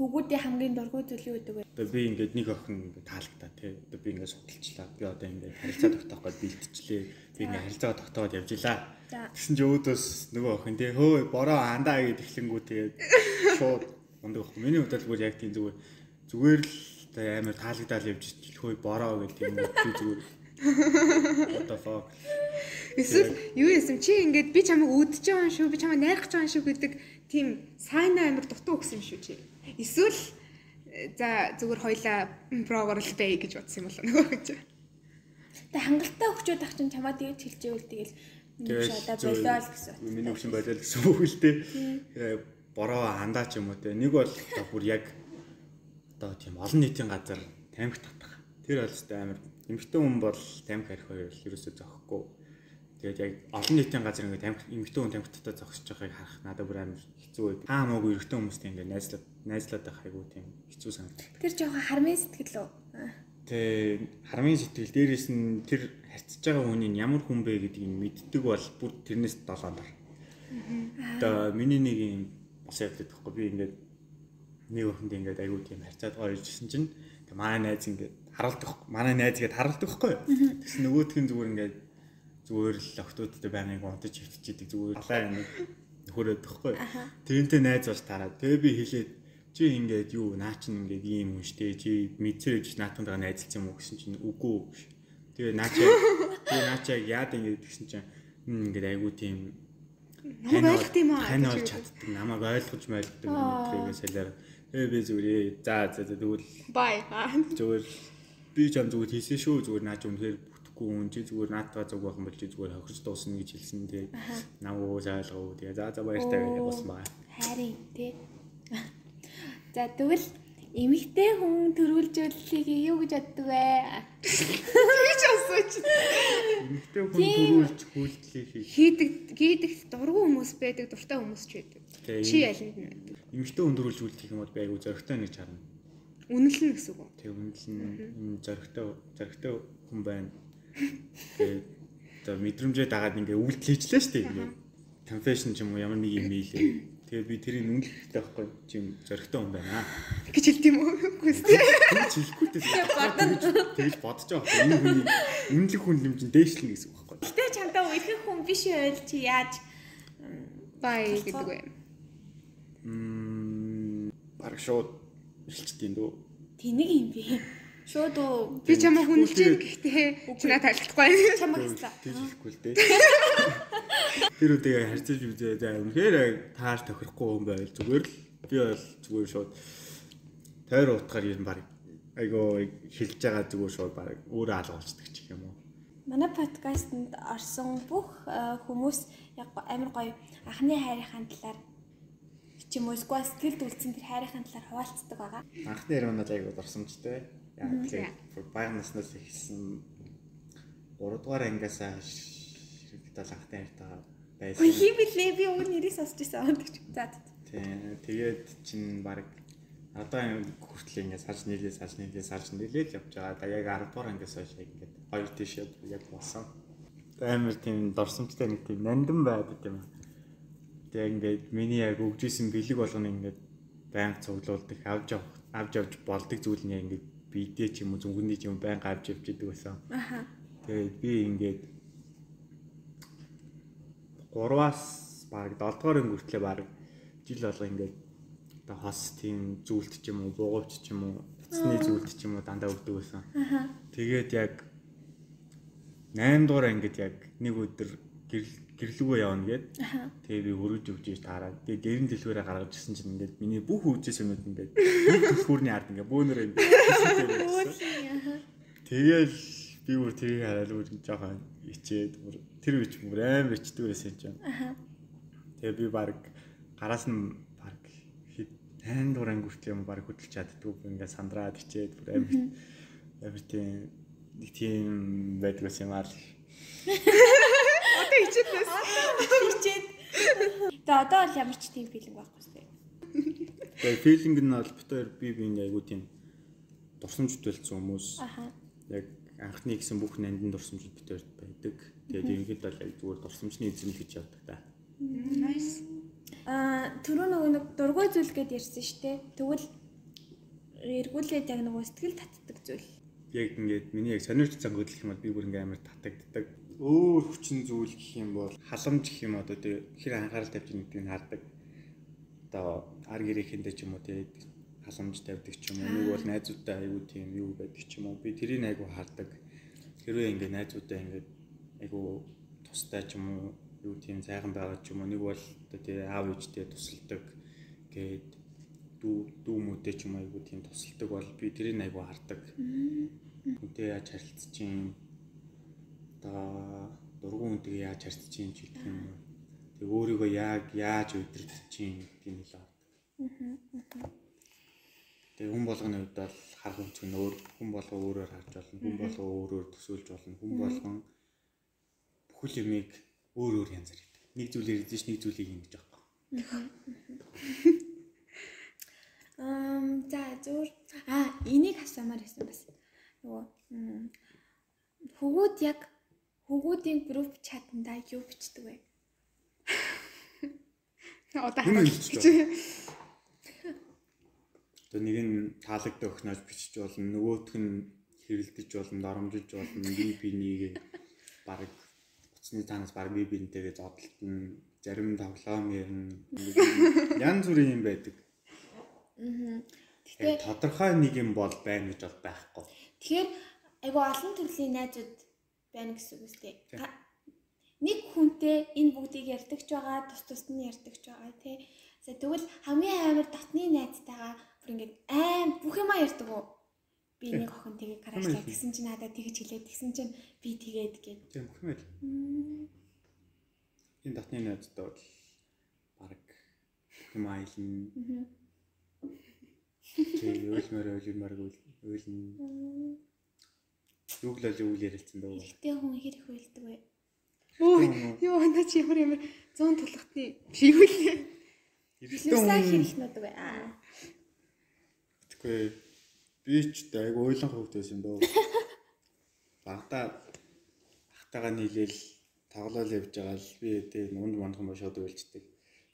хөгүүдийн хамгийн дургүй зүйл юу гэдэг вэ? Одоо би ингээд нэг охин ингээд таалагдаа тий. Одоо би ингээд судалчлаа. Би одоо ингээд харилцаа тогтоох гээд бэлтжлээ. Би ингээд харилцаа тогтооод явж илаа. За. Тэгсэн чи өөдөөс нөгөө охин тий хөө бороо андаа гэж эхлэнгүү тэгээд шууд ундаг охин. Миний хувьд л бүр яг тийм зүгээр зүгээр л амар таалагдаад явж хөө бороо гэдэг тийм үү би зүгээр What the fuck. Эсвэл юу ясам чи ингээд би чамайг үдчихэж байгаа юм шүү, би чамайг найрах гэж байгаа юм шүү гэдэг тийм сайн амар дутуу өгсөн юм шүү чи. Эсвэл э, за зүгээр хоёлаа прогоор л бай гэж бодсон юм болоо нөгөө гэж. Тэг хангалттай өгчөөд ах чинь чамаа тэгж хэлж ивэл тэгэл Тэгээд одоо болоо л гэсэн. Миний өвчин болоо л гэсэн үг л дээ. Тэгээ бороо хандаа ч юм уу те. Нэг бол одоо бүр яг одоо тийм олон нийтийн газар тамхи татах. Тэр бол өстой амар эмэгтэй хүн бол тамхи арих хоёр л ерөөсөө зохихгүй. Тэгээд яг олон нийтийн газар ингээд тамхи эмэгтэй хүн тамхи татаа зогсож байгааг харах надад бүр амар хэцүү байд. Хаа маагүй эрэгтэй хүмүүстэй ингээд найзлаад найзлаад байх айгуу тийм хэцүү санагдав. Тэр жоохон харамын сэтгэл үү? Тэ харамын сэтгэл дээрээс нь тэр харьцаж байгаа хүний ямар хүн бэ гэдгийг мэддэг бол бүр тэрнээс долоонор. Одоо миний нэг юм бас явдаг байхгүй би ингээд нэг охинд ингээд аягүй тийм харьцаад гоё иржсэн чинь тэг манай найз ингээд байхгүй манай найз гээд харуулдаг байхгүй тэгсэн нөгөөх нь зүгээр ингээд зүгээр л октодтой байнгыг унтаж хөвтчихийдэг зүгээр алаа нэг нөхөрөөд тахгүй. Тэрнтэй найз болж тараад. Тэгээ би хэлээд чи ингээд юу наа чин ингээд ийм хүн штэ чи мэдсэж наатунгаа найзалсан юм уу гэсэн чинь үгүй. Тэгээ наачаа тэгээ наачаа яад ингээд гэсэн чинь ингээд айгуу тийм Намайг ойлгох юм аа. Тань олж чаддаг, намайг ойлгож байлдаг гэдгийг солиор. Тэгээ би зүгээр за за тэгвэл Бай. зүгээр би ч юм зүгээр хийсэн шүү зүгээр наач үнэхээр бүтэхгүй хүн чи зүгээр наатаа зүг байх юм бол чи зүгээр хохирч дуусна гэж хэлсэн. Тэгээ намайг ойлгоо. Тэгээ за за баяртай явуулсан байна. Хайрын тий. За тэгвэл эмэгтэй хүн төрүүлжүүлэлийг юу гэж боддог вэ? Тэгж асууч. Эмэгтэй хүн төрүүлж хүлдлээ хийх. Хийдэг хийдэг дургу хүмүүс байдаг, дуртай хүмүүс ч байдаг. Чи алинд нь байдаг? эмэгтэй хүн төрүүлж хүлдэх юм бол би айгу зөрөгтэй нэг чарна. Үнэлнэ гэсэн үг үү? Тэгээ үнэл нь энэ зөрөгтэй зөрөгтэй хүн байна. Тэгээ одоо мэдрэмжээ дагаад ингээ үйлдэл хийчлээ шүү дээ. Confession ч юм уу ямар нэг юм ийлээ. Тэгээ би тэрийг үнэлэхтэй байхгүй чим зөрөгтэй хүн байна. гэж хэлт юм уу? Үгүй ээ. Хэлэхгүй дээ. Тэгж бодож байгаа. Энэ хүний үнэлэх хүн юм чинь дээшлэн гэсэн үг байхгүй. Гэтэ чамдаа үерхэх хүн биш байл чи яаж Бай гэдэг вэ? Мм баг шууд хэлчихдээ дөө. тэнэг юм би. Шууд уу Би чамаа хүнэлж гин гэхдээ чи надад тайлбарлахгүй. чамаг хэлсэн. Тэгж хэлэхгүй л дээ. Тэр үдээ харьцаж үзээ за үнэхээр тааш тохирохгүй хүн байл зүгээр л би бол зүгээр шууд тойр утгаар юм баг айгоо хэлж байгаа зүгээр шууд баг өөрөө алгуулцдаг ч юм уу. Манай подкастт орсон бүх э, хүмүүс яг амар гоё анхны хайрынхаа талаар ч юм уу эсвэл сэтгэлд үлдсэн тэр хайрынхаа талаар хуваалцдаг байгаа. Анхны яруу нь айгуу дурсамжтай. Яг тэгээ баяр наснаас ихсэн 3 дугаар ангиас хэрэгтэл анхны хайртайгаа байсан. Хий билээ би өөр нэрийг сонсч байсан. За за. Тий, Тэгээд чин баг одоо хүртэл ингээд сарж нийлээ сарж нийлээ сарж нийлээ л явж байгаа. Яг 10 дугаар ангиас хойш ингээд хоёр тийш яг болсон. Амар тийм дорсомжтой нэг тийм нандин байдаг юм. Тэгээ ингээд миний яг өгжсэн бэлэг болгоно ингээд байнга цуглуулдаг авах авч авч болдог зүйл нь ингээд бидээ ч юм уу зүнхний ч юм байнга авч явж идэг байсан. Аха. Тэгээд би ингээд 3-аас баг 7 дугаар хүртлээ баг жил болго ингээд одоо хос тийм зүйлт ч юм уу буугавч ч юм уу цэцний зүйлт ч юм уу дандаа өгдөг байсан. Тэгээд яг 8 дугаар ангид яг нэг өдөр гэрэл гэрлүүгөө явна гээд тэгээ би өргөж өгч ийж таараад тэгээ гэрэн дэлгүүрээ гаргаж ирсэн чинь ингээд миний бүх үжээс юмуд ингээд төлхүүрний ард ингээд бөөнөр ингээд Тэгэл би бүр тэрийг хараад бүр жоохон ичээд бүр тэр үеч бүр амар ичдэг байсан юм. Тэгээ би баг гараас нь баг хэд 8 дугаар анги хүртэл юм баг хөдөлж чаддгүй ингээд сандраад ичээд бүр амар амар тийм нэг тийм байдаг байсан юм аа бас. Хичээд. За одоо бол ямар ч тийм филинг байхгүй сте. Тэгээ филинг нь бол битээр би би ингээд айгу тийм дурсамжтай болсон хүмүүс. Аха. Яг анхны гэсэн бүх нандин дурсамжууд битээр байдаг. Тэгээд ерөнхийдөө бол яг зүгээр дурсамжны эзэм л гэж явдаг та. Nice. Аа түрүү нөгөө нэг дургүй зүйл гэдээ ярьсан штэ. Тэгвэл эргүүлээд яг нөгөө сэтгэл татдаг зүйл. яг ингээд миний яг сонирхч цанг хөдлөх юм бол би бүр ингээд амар татагддаг. Өөр хүчин зүйл гэх юм бол халамж гэх юм одоо тэг хэр анхаарал тавьж нэгдгийг хардаг. Одоо ар гэрээхэндээ ч юм уу тэг халамж тавьдаг ч юм уу. Нэг бол найзуудтай аягүй тийм юу байдаг ч юм уу. Би тэрийг аягүй хардаг. Хэрвээ ингээд найзуудтай ингээд аягүй тустай ч юм уу юу тийм сайхан байгаа ч юм уу. Нэг бол одоо тэг аав ээжтэй тусалдаг гээд дүү дүү мөдөө ч юм аягүй тийм тусалдаг бол би тэрийг аягүй хардаг. Үнтэй яаж харилцаж чинь одоо дургуун үнтэйгээ яаж харилцаж чинь ч гэх юм. Тэг өөрийгөө яг яаж удирдах гэдэг нь л байна. Тэг хүн болгоны хувьд бол харах өнцг нь өөр хүн болго өөрөөр харж болно. Хүн болго өөрөөр төсөөлж болно. Хүн болгон бүхэл юмыг өөр өөр янзаар хийдэг. Нэг зүйлээр хийж нэг зүйлийг юм гэж аахгүй. Ам за зур а энийг асуумаар байсан бас. Нөгөө хөгүүд яг хөгүүдийн групп чатанда юу бичдэг вэ? Одоо хэлж гэж. Одоо нэг нь таалагддаг өхнөөж бичиж болно, нөгөөх нь хэрэлдэж болно, доромжилж болно, би бинийг баг утасны танаас баг би бинтэйгээ зодтолтно. зарим тоглоом ярина. Ингээд Янз бүрийн юм байдаг. Аа. Яг тодорхой нэг юм бол байна гэж бол байхгүй. Тэгэхээр айгу олон төрлийн найзууд байна гэсэн үг үстэй. Нэг хүнтэй энэ бүгдийг ярьдаг ч байгаа, тус тус нь ярьдаг ч байгаа тий. За тэгвэл хамгийн амар дотны найзтайгаа бүр ингээд аим бүх юма ярьдаг уу? Би нэг охин тэгээ гараачлаа тэгсэн чинь надад тэгж хэлээд тэгсэн чинь би тэгээд гээд. Тийм бүхмэл. Энэ дотны найзтай бол баг юм айлна. Тэгээ ойлмоор ойлмоор ойлно. Юу л л үйл ярилцсан дөө. Ихтэй хүн хэр их уйлдаг вэ? Өө ёо наа чи ямар ямар 100 тулгатны биш юу лээ. Эрэгтэй Юусаа хэр хүн их нудаг вэ? Аа. Тэгэхгүй би ч айгу ойлон хөвгт байсан дөө. Багада багтаага нийлээл тоглоал явж байгаа л би тэгээ нүнд мандхан ба шууд уйлждаг.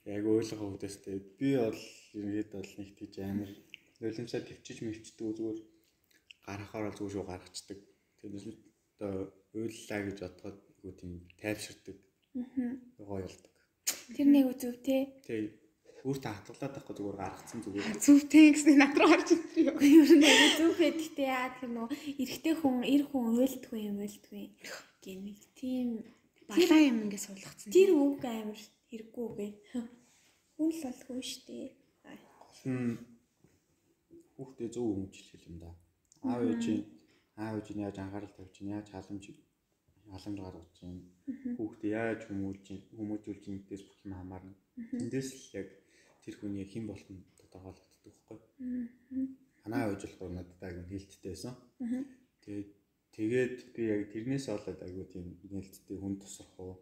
Айгу ойлон хөвгтөөс тэгээ би бол ерөнхийд бол нэг тийж амар нулимсаа төвчиж мөвчдөг зүгээр гарахаар бол зүгээр шүү гаргацдаг. Тэгээд одоо уйллаа гэж бодоход айгу тийм тайвширдаг. Аа. Гоё болдог. Тэр нэг үзв те. Тэгээ өөртөө хатгалаад байхгүй зүгээр гаргацсан зүгээр. Зүвтэй гэсэн над руу орж ирсэн юу. Ер нь нэг зүвхээ гэхдээ яа тэр нөө эрэгтэй хүн эр хүн уйлдгүй юм уйлдгүй гэмиг тийм Балаа юм ингэ суулгацсан. тэр үг амар хэрэггүй гэ. Хүн л бол хүн штэ. Хм хүүхдээ зөв өмчлөх юм да. Аав ээжийн аав ээж нь яаж анхаарал тавьж чинь яаж халамж халамж гаргаж чинь хүүхдээ яаж хүмүүжж хүмүүжүүлж нэгдээс бүх юм хамаарна. Эндээс л яг тэр хүний хэн болох нь тодорхойлогддог байхгүй. Манай аав ээж болохоор надад айгүй нээлттэй байсан. Тэгээд тэгээд би яг тэрнээс болоод айгүй тийм нээлттэй хүн тусрах уу.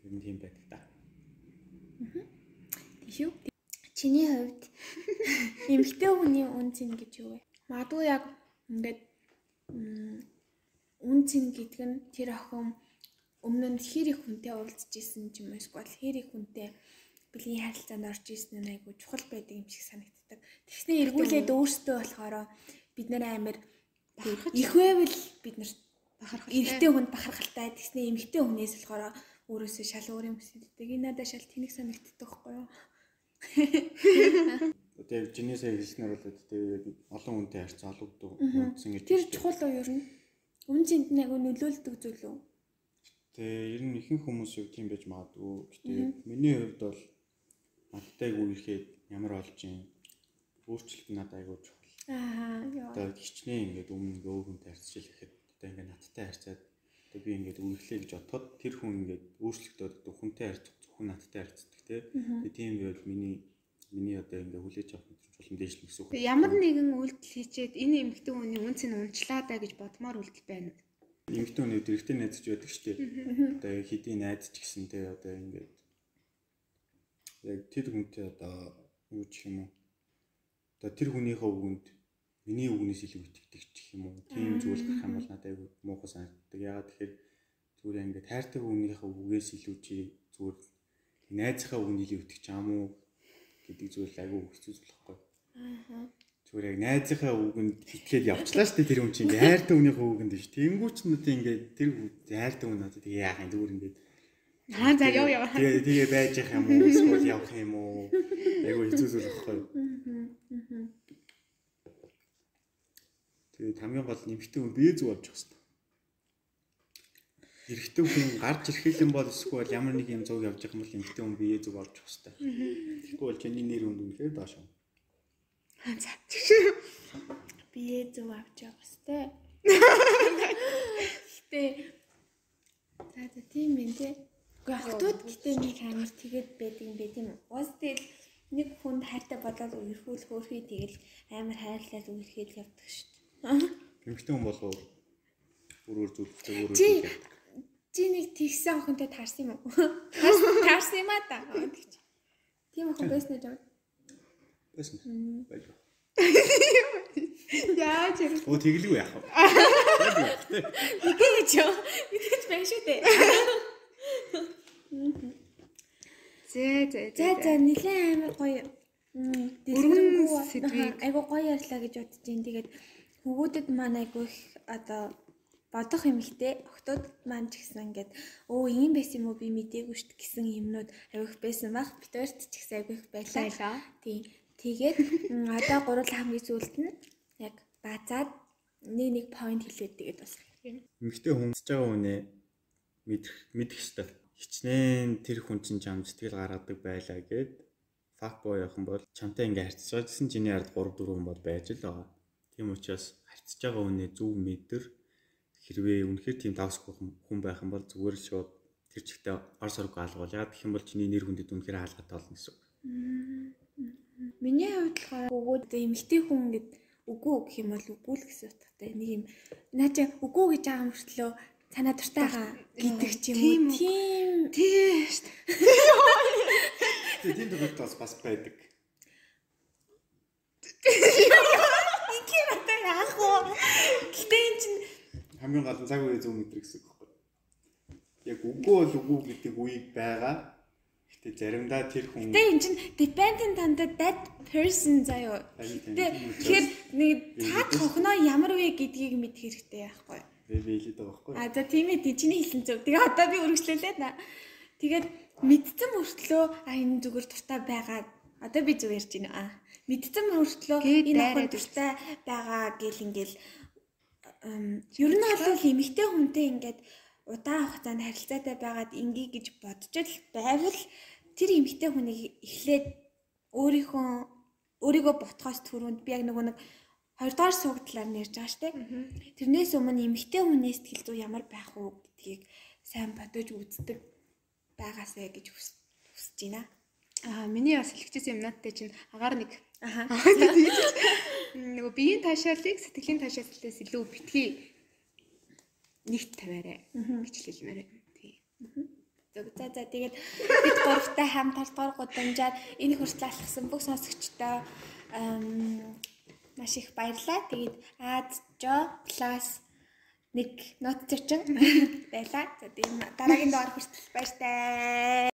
Тэр нь тийм байдаг та. Тийш үү? Чиний хувьд эмэгтэй хүний үн цэн гэж юу вэ? Магадгүй яг ингээд үн цэн гэдэг нь тэр охин өмнө нь хэр их хүнтэй уулзж исэн юм эсвэл хэр их хүнтэй бэлгийн харилцаанд орж исэн нь айгу чухал байдаг юм шиг санагддаг. Тэгснэ эргүүлээд өөртөө болохоор бид нэр амар их байвал бид нар Бахархалтай. эрэгтэй хүнд бахархалтай тэгснэ эмэгтэй хүнээс болохоор өөрөөсөө шал өөр юм хүсдэг. Энэ надад шал тэнэг санагддаг байхгүй юу? Тэгээ жинээсээ хэлснээр бол тэгээ олон хүнтэй харьцаа олгодог үндсэн гэж. Тэр чухал уу ер нь? Үн цэнд нэг нөлөөлдөг зүйл үү? Тэгээ ер нь ихэнх хүмүүс юу тийм байж магадгүй. Гэтэ миний хувьд бол надтайг үерхэд ямар болж юм өөрчлөлт надад айгүй чухал. Аа яа. Одоо хичнээн ингээд өмнө ингээ өөр хүнтэй харьцаж ирэхэд одоо ингээ надтай харьцаад одоо би ингээд үерхлээ гэж бодоход тэр хүн ингээд өөрчлөлтөд одоо хүнтэй харьцах зөвхөн надтай харьцдаг те. Тэгээ тийм байвал миний миний одоо ингээ хүлээж авах чулуун дээшлэх гэсэн үг. Ямар нэгэн үйлдэл хийчээд энэ эмэгтэй хүний үн цэн унчлаа даа гэж бодмоор үйлдэл байна. эмэгтэй хүний дэрэгтэй найз ч байдаг шүү дээ. Одоо хэдийн найз ч гэсэн те одоо ингээд яг тэр хүнтэй одоо юу гэх юм уу? Одоо тэр хүнийхээ үгэнд миний үгнээс илүү итгэдэг ч юм уу? Тийм зүйл гарах юм бол надад айгүй муухай санагддаг. Ягаад тэгэхээр зүгээр ингээд хайртай хүнийхээ үгээс илүү чи зүгээр найзынхаа үгэнд илүү итгэж чам уу гэдэг зүйл айгүй хэцүү зүйл байхгүй. Аа. Зүгээр яг найзынхаа үгэнд итгээд явчлаа шүү дээ тэр хүн чинь ингээд хайртай хүнийхээ үгэнд биш. Тэнгүүч нь одоо ингээд тэр хайртай хүн надад тэгээ яах юм зүгээр ингээд Аа за яв яв. Тэгээ тэгээ байж явах юм уу? Эсвэл явах юм уу? Айгу хэцүү зүйл байхгүй юу? Тэгээд хамгийн гол нэмэгтэй хүн бие зүг авчих хэрэгтэй. Эрэгтэй хүн гарч ирэх юм бол эсвэл ямар нэг юм зүг явж байгаа юм бол нэмэгтэй хүн бие зүг авчих хэрэгтэй. Тэгэхгүй бол чиний нэр хүнд үнэхээр доош юм. За. Бие зөв авч явах хэвээр. Гэтэ за за тийм байх тий. Уу охтууд гэтээ нэг амар тэгээд байдаг юм бэ тийм үү? Уус тэгэл нэг хүнд хайртай бодоод үерхүүл хөөрхий тэгэл амар хайрлал үерхэд явдаг шүү дээ. Нэмэгтэй хүн болов бүрөөр зүгтээ өөрөө Чи зүгтээ. Чи нэг тэгсэн охинтой таарсан юм уу? Таарс- Таарсан юм аа та. Тэгч. Тийм охин байсан уу? Байсан. Байж. Яа чир. Оо тэглэв яах вэ? Мэдээж юу? Мэдээж байх шүү дээ. Зэ зэ За за нилээн амар гоё. Өргөн сэдвийг. айгу гоё ярьлаа гэж бодож байна. Тэгээд хөвгүүдэд маань айгу их одоо бодох эмэгтэй октод маань ч гэсэн ингээд өө ийм байсан юм уу би мэдээгүй шít гэсэн юмнууд авих байсан баг. Битэрт ч гэсэн авих байлаа. Тийм. Тэгээд одоо гурал хамгийн зүйлд нь яг базаад нэг нэг point хэлээд тэгээд бас Эмэгтэй хийж байгаа хүнээ мэдэх мэдэх хэрэгтэй. Хичнээн тэр хүн чинь чам сэтгэл гаргадаг байлаа гэд фак боо юм бол чамтай ингээ харьцаж байсан чиний ард 3 4 хүн бол байж л байгаа. Тийм учраас харьцаж байгаа хүнээ зөв мэдэр хэрвээ үнэхээр тийм давсгүй хүн байх юм бол зүгээр л шууд тэр чигтээ ор сорог алгуул. Яг гэх юм бол чиний нэр хүндэд үнэхээр хаалгатай болно гэсэн үг. Миний хувьд болохоор өгөөд эмэгтэй хүн гэд үгүй гэх юм бол үгүй л гэсэн утгатай. Нэг юм наа чи үгүй гэж байгаа мөртлөө цанаа дуртай байгаа гэдэг ч юм Тийм уу. Тийм Тийм шүү дээ. Тийм тохиолдол бас бас байдаг. одоо яах вэ? Гэтэ эн чинь Хамгийн гол нь цаг үеийн зөв мэдрэг гэсэн үг байхгүй. Яг үгүй бол үгүй гэдэг үеиг байгаа. Гэтэ заримдаа тэр хүн Гэтэ эн чинь dependent on the that person заяо. Тэгэхээр нэг цаад хохноо ямар вэ гэдгийг мэдэх хэрэгтэй яахгүй. би хэлээд байгаа байхгүй. А за тийм ээ чиний хэлсэн зөв. Тэгээ одоо би үргэлжлүүлээ на. Тэгээд мэдсэн мөртлөө а энэ зүгээр дуртай байгаа. Одоо би зөв ярьж байна. А мэдсэн мөртлөө энэ охин дуртай байгаа гэл ингээл ер нь бол эмэгтэй хүнтэй ингээд удаан хугацаанд харилцаатай байгаад ингээ гэж бодож байвал тэр эмэгтэй хүнийг эхлээд өөрийнхөө өөрийгөө ботхоос түрүүнд би яг нөгөө нэг хоёрдугаар суугдлаар нэрж байгаа штеп. Тэрнээс өмнө эмэгтэй хүнээс сэтгэл зүй ямар байх уу гэдгийг сайн бодож үздэг байгаасай гэж хүс- хүсэж байна. Аа миний бас хэлчихсэн юмнуудтай чинь агаар нэг Аха. нөгөө биеийн таашаалыг сэтгэлийн таашаалаас илүү битгий нэгт тавиарай гэж хэлмээр байна. Тий. За за тэгээд бид гуравтай хамт талдгаар гудамжаар энэ хүртэл алхсан бүх сонсогчдоо маш их баярлалаа. Тэгээд Аз Жо плюс нэг нот зочин байлаа. За тийм дараагийн дугаар хүртэл баяртай.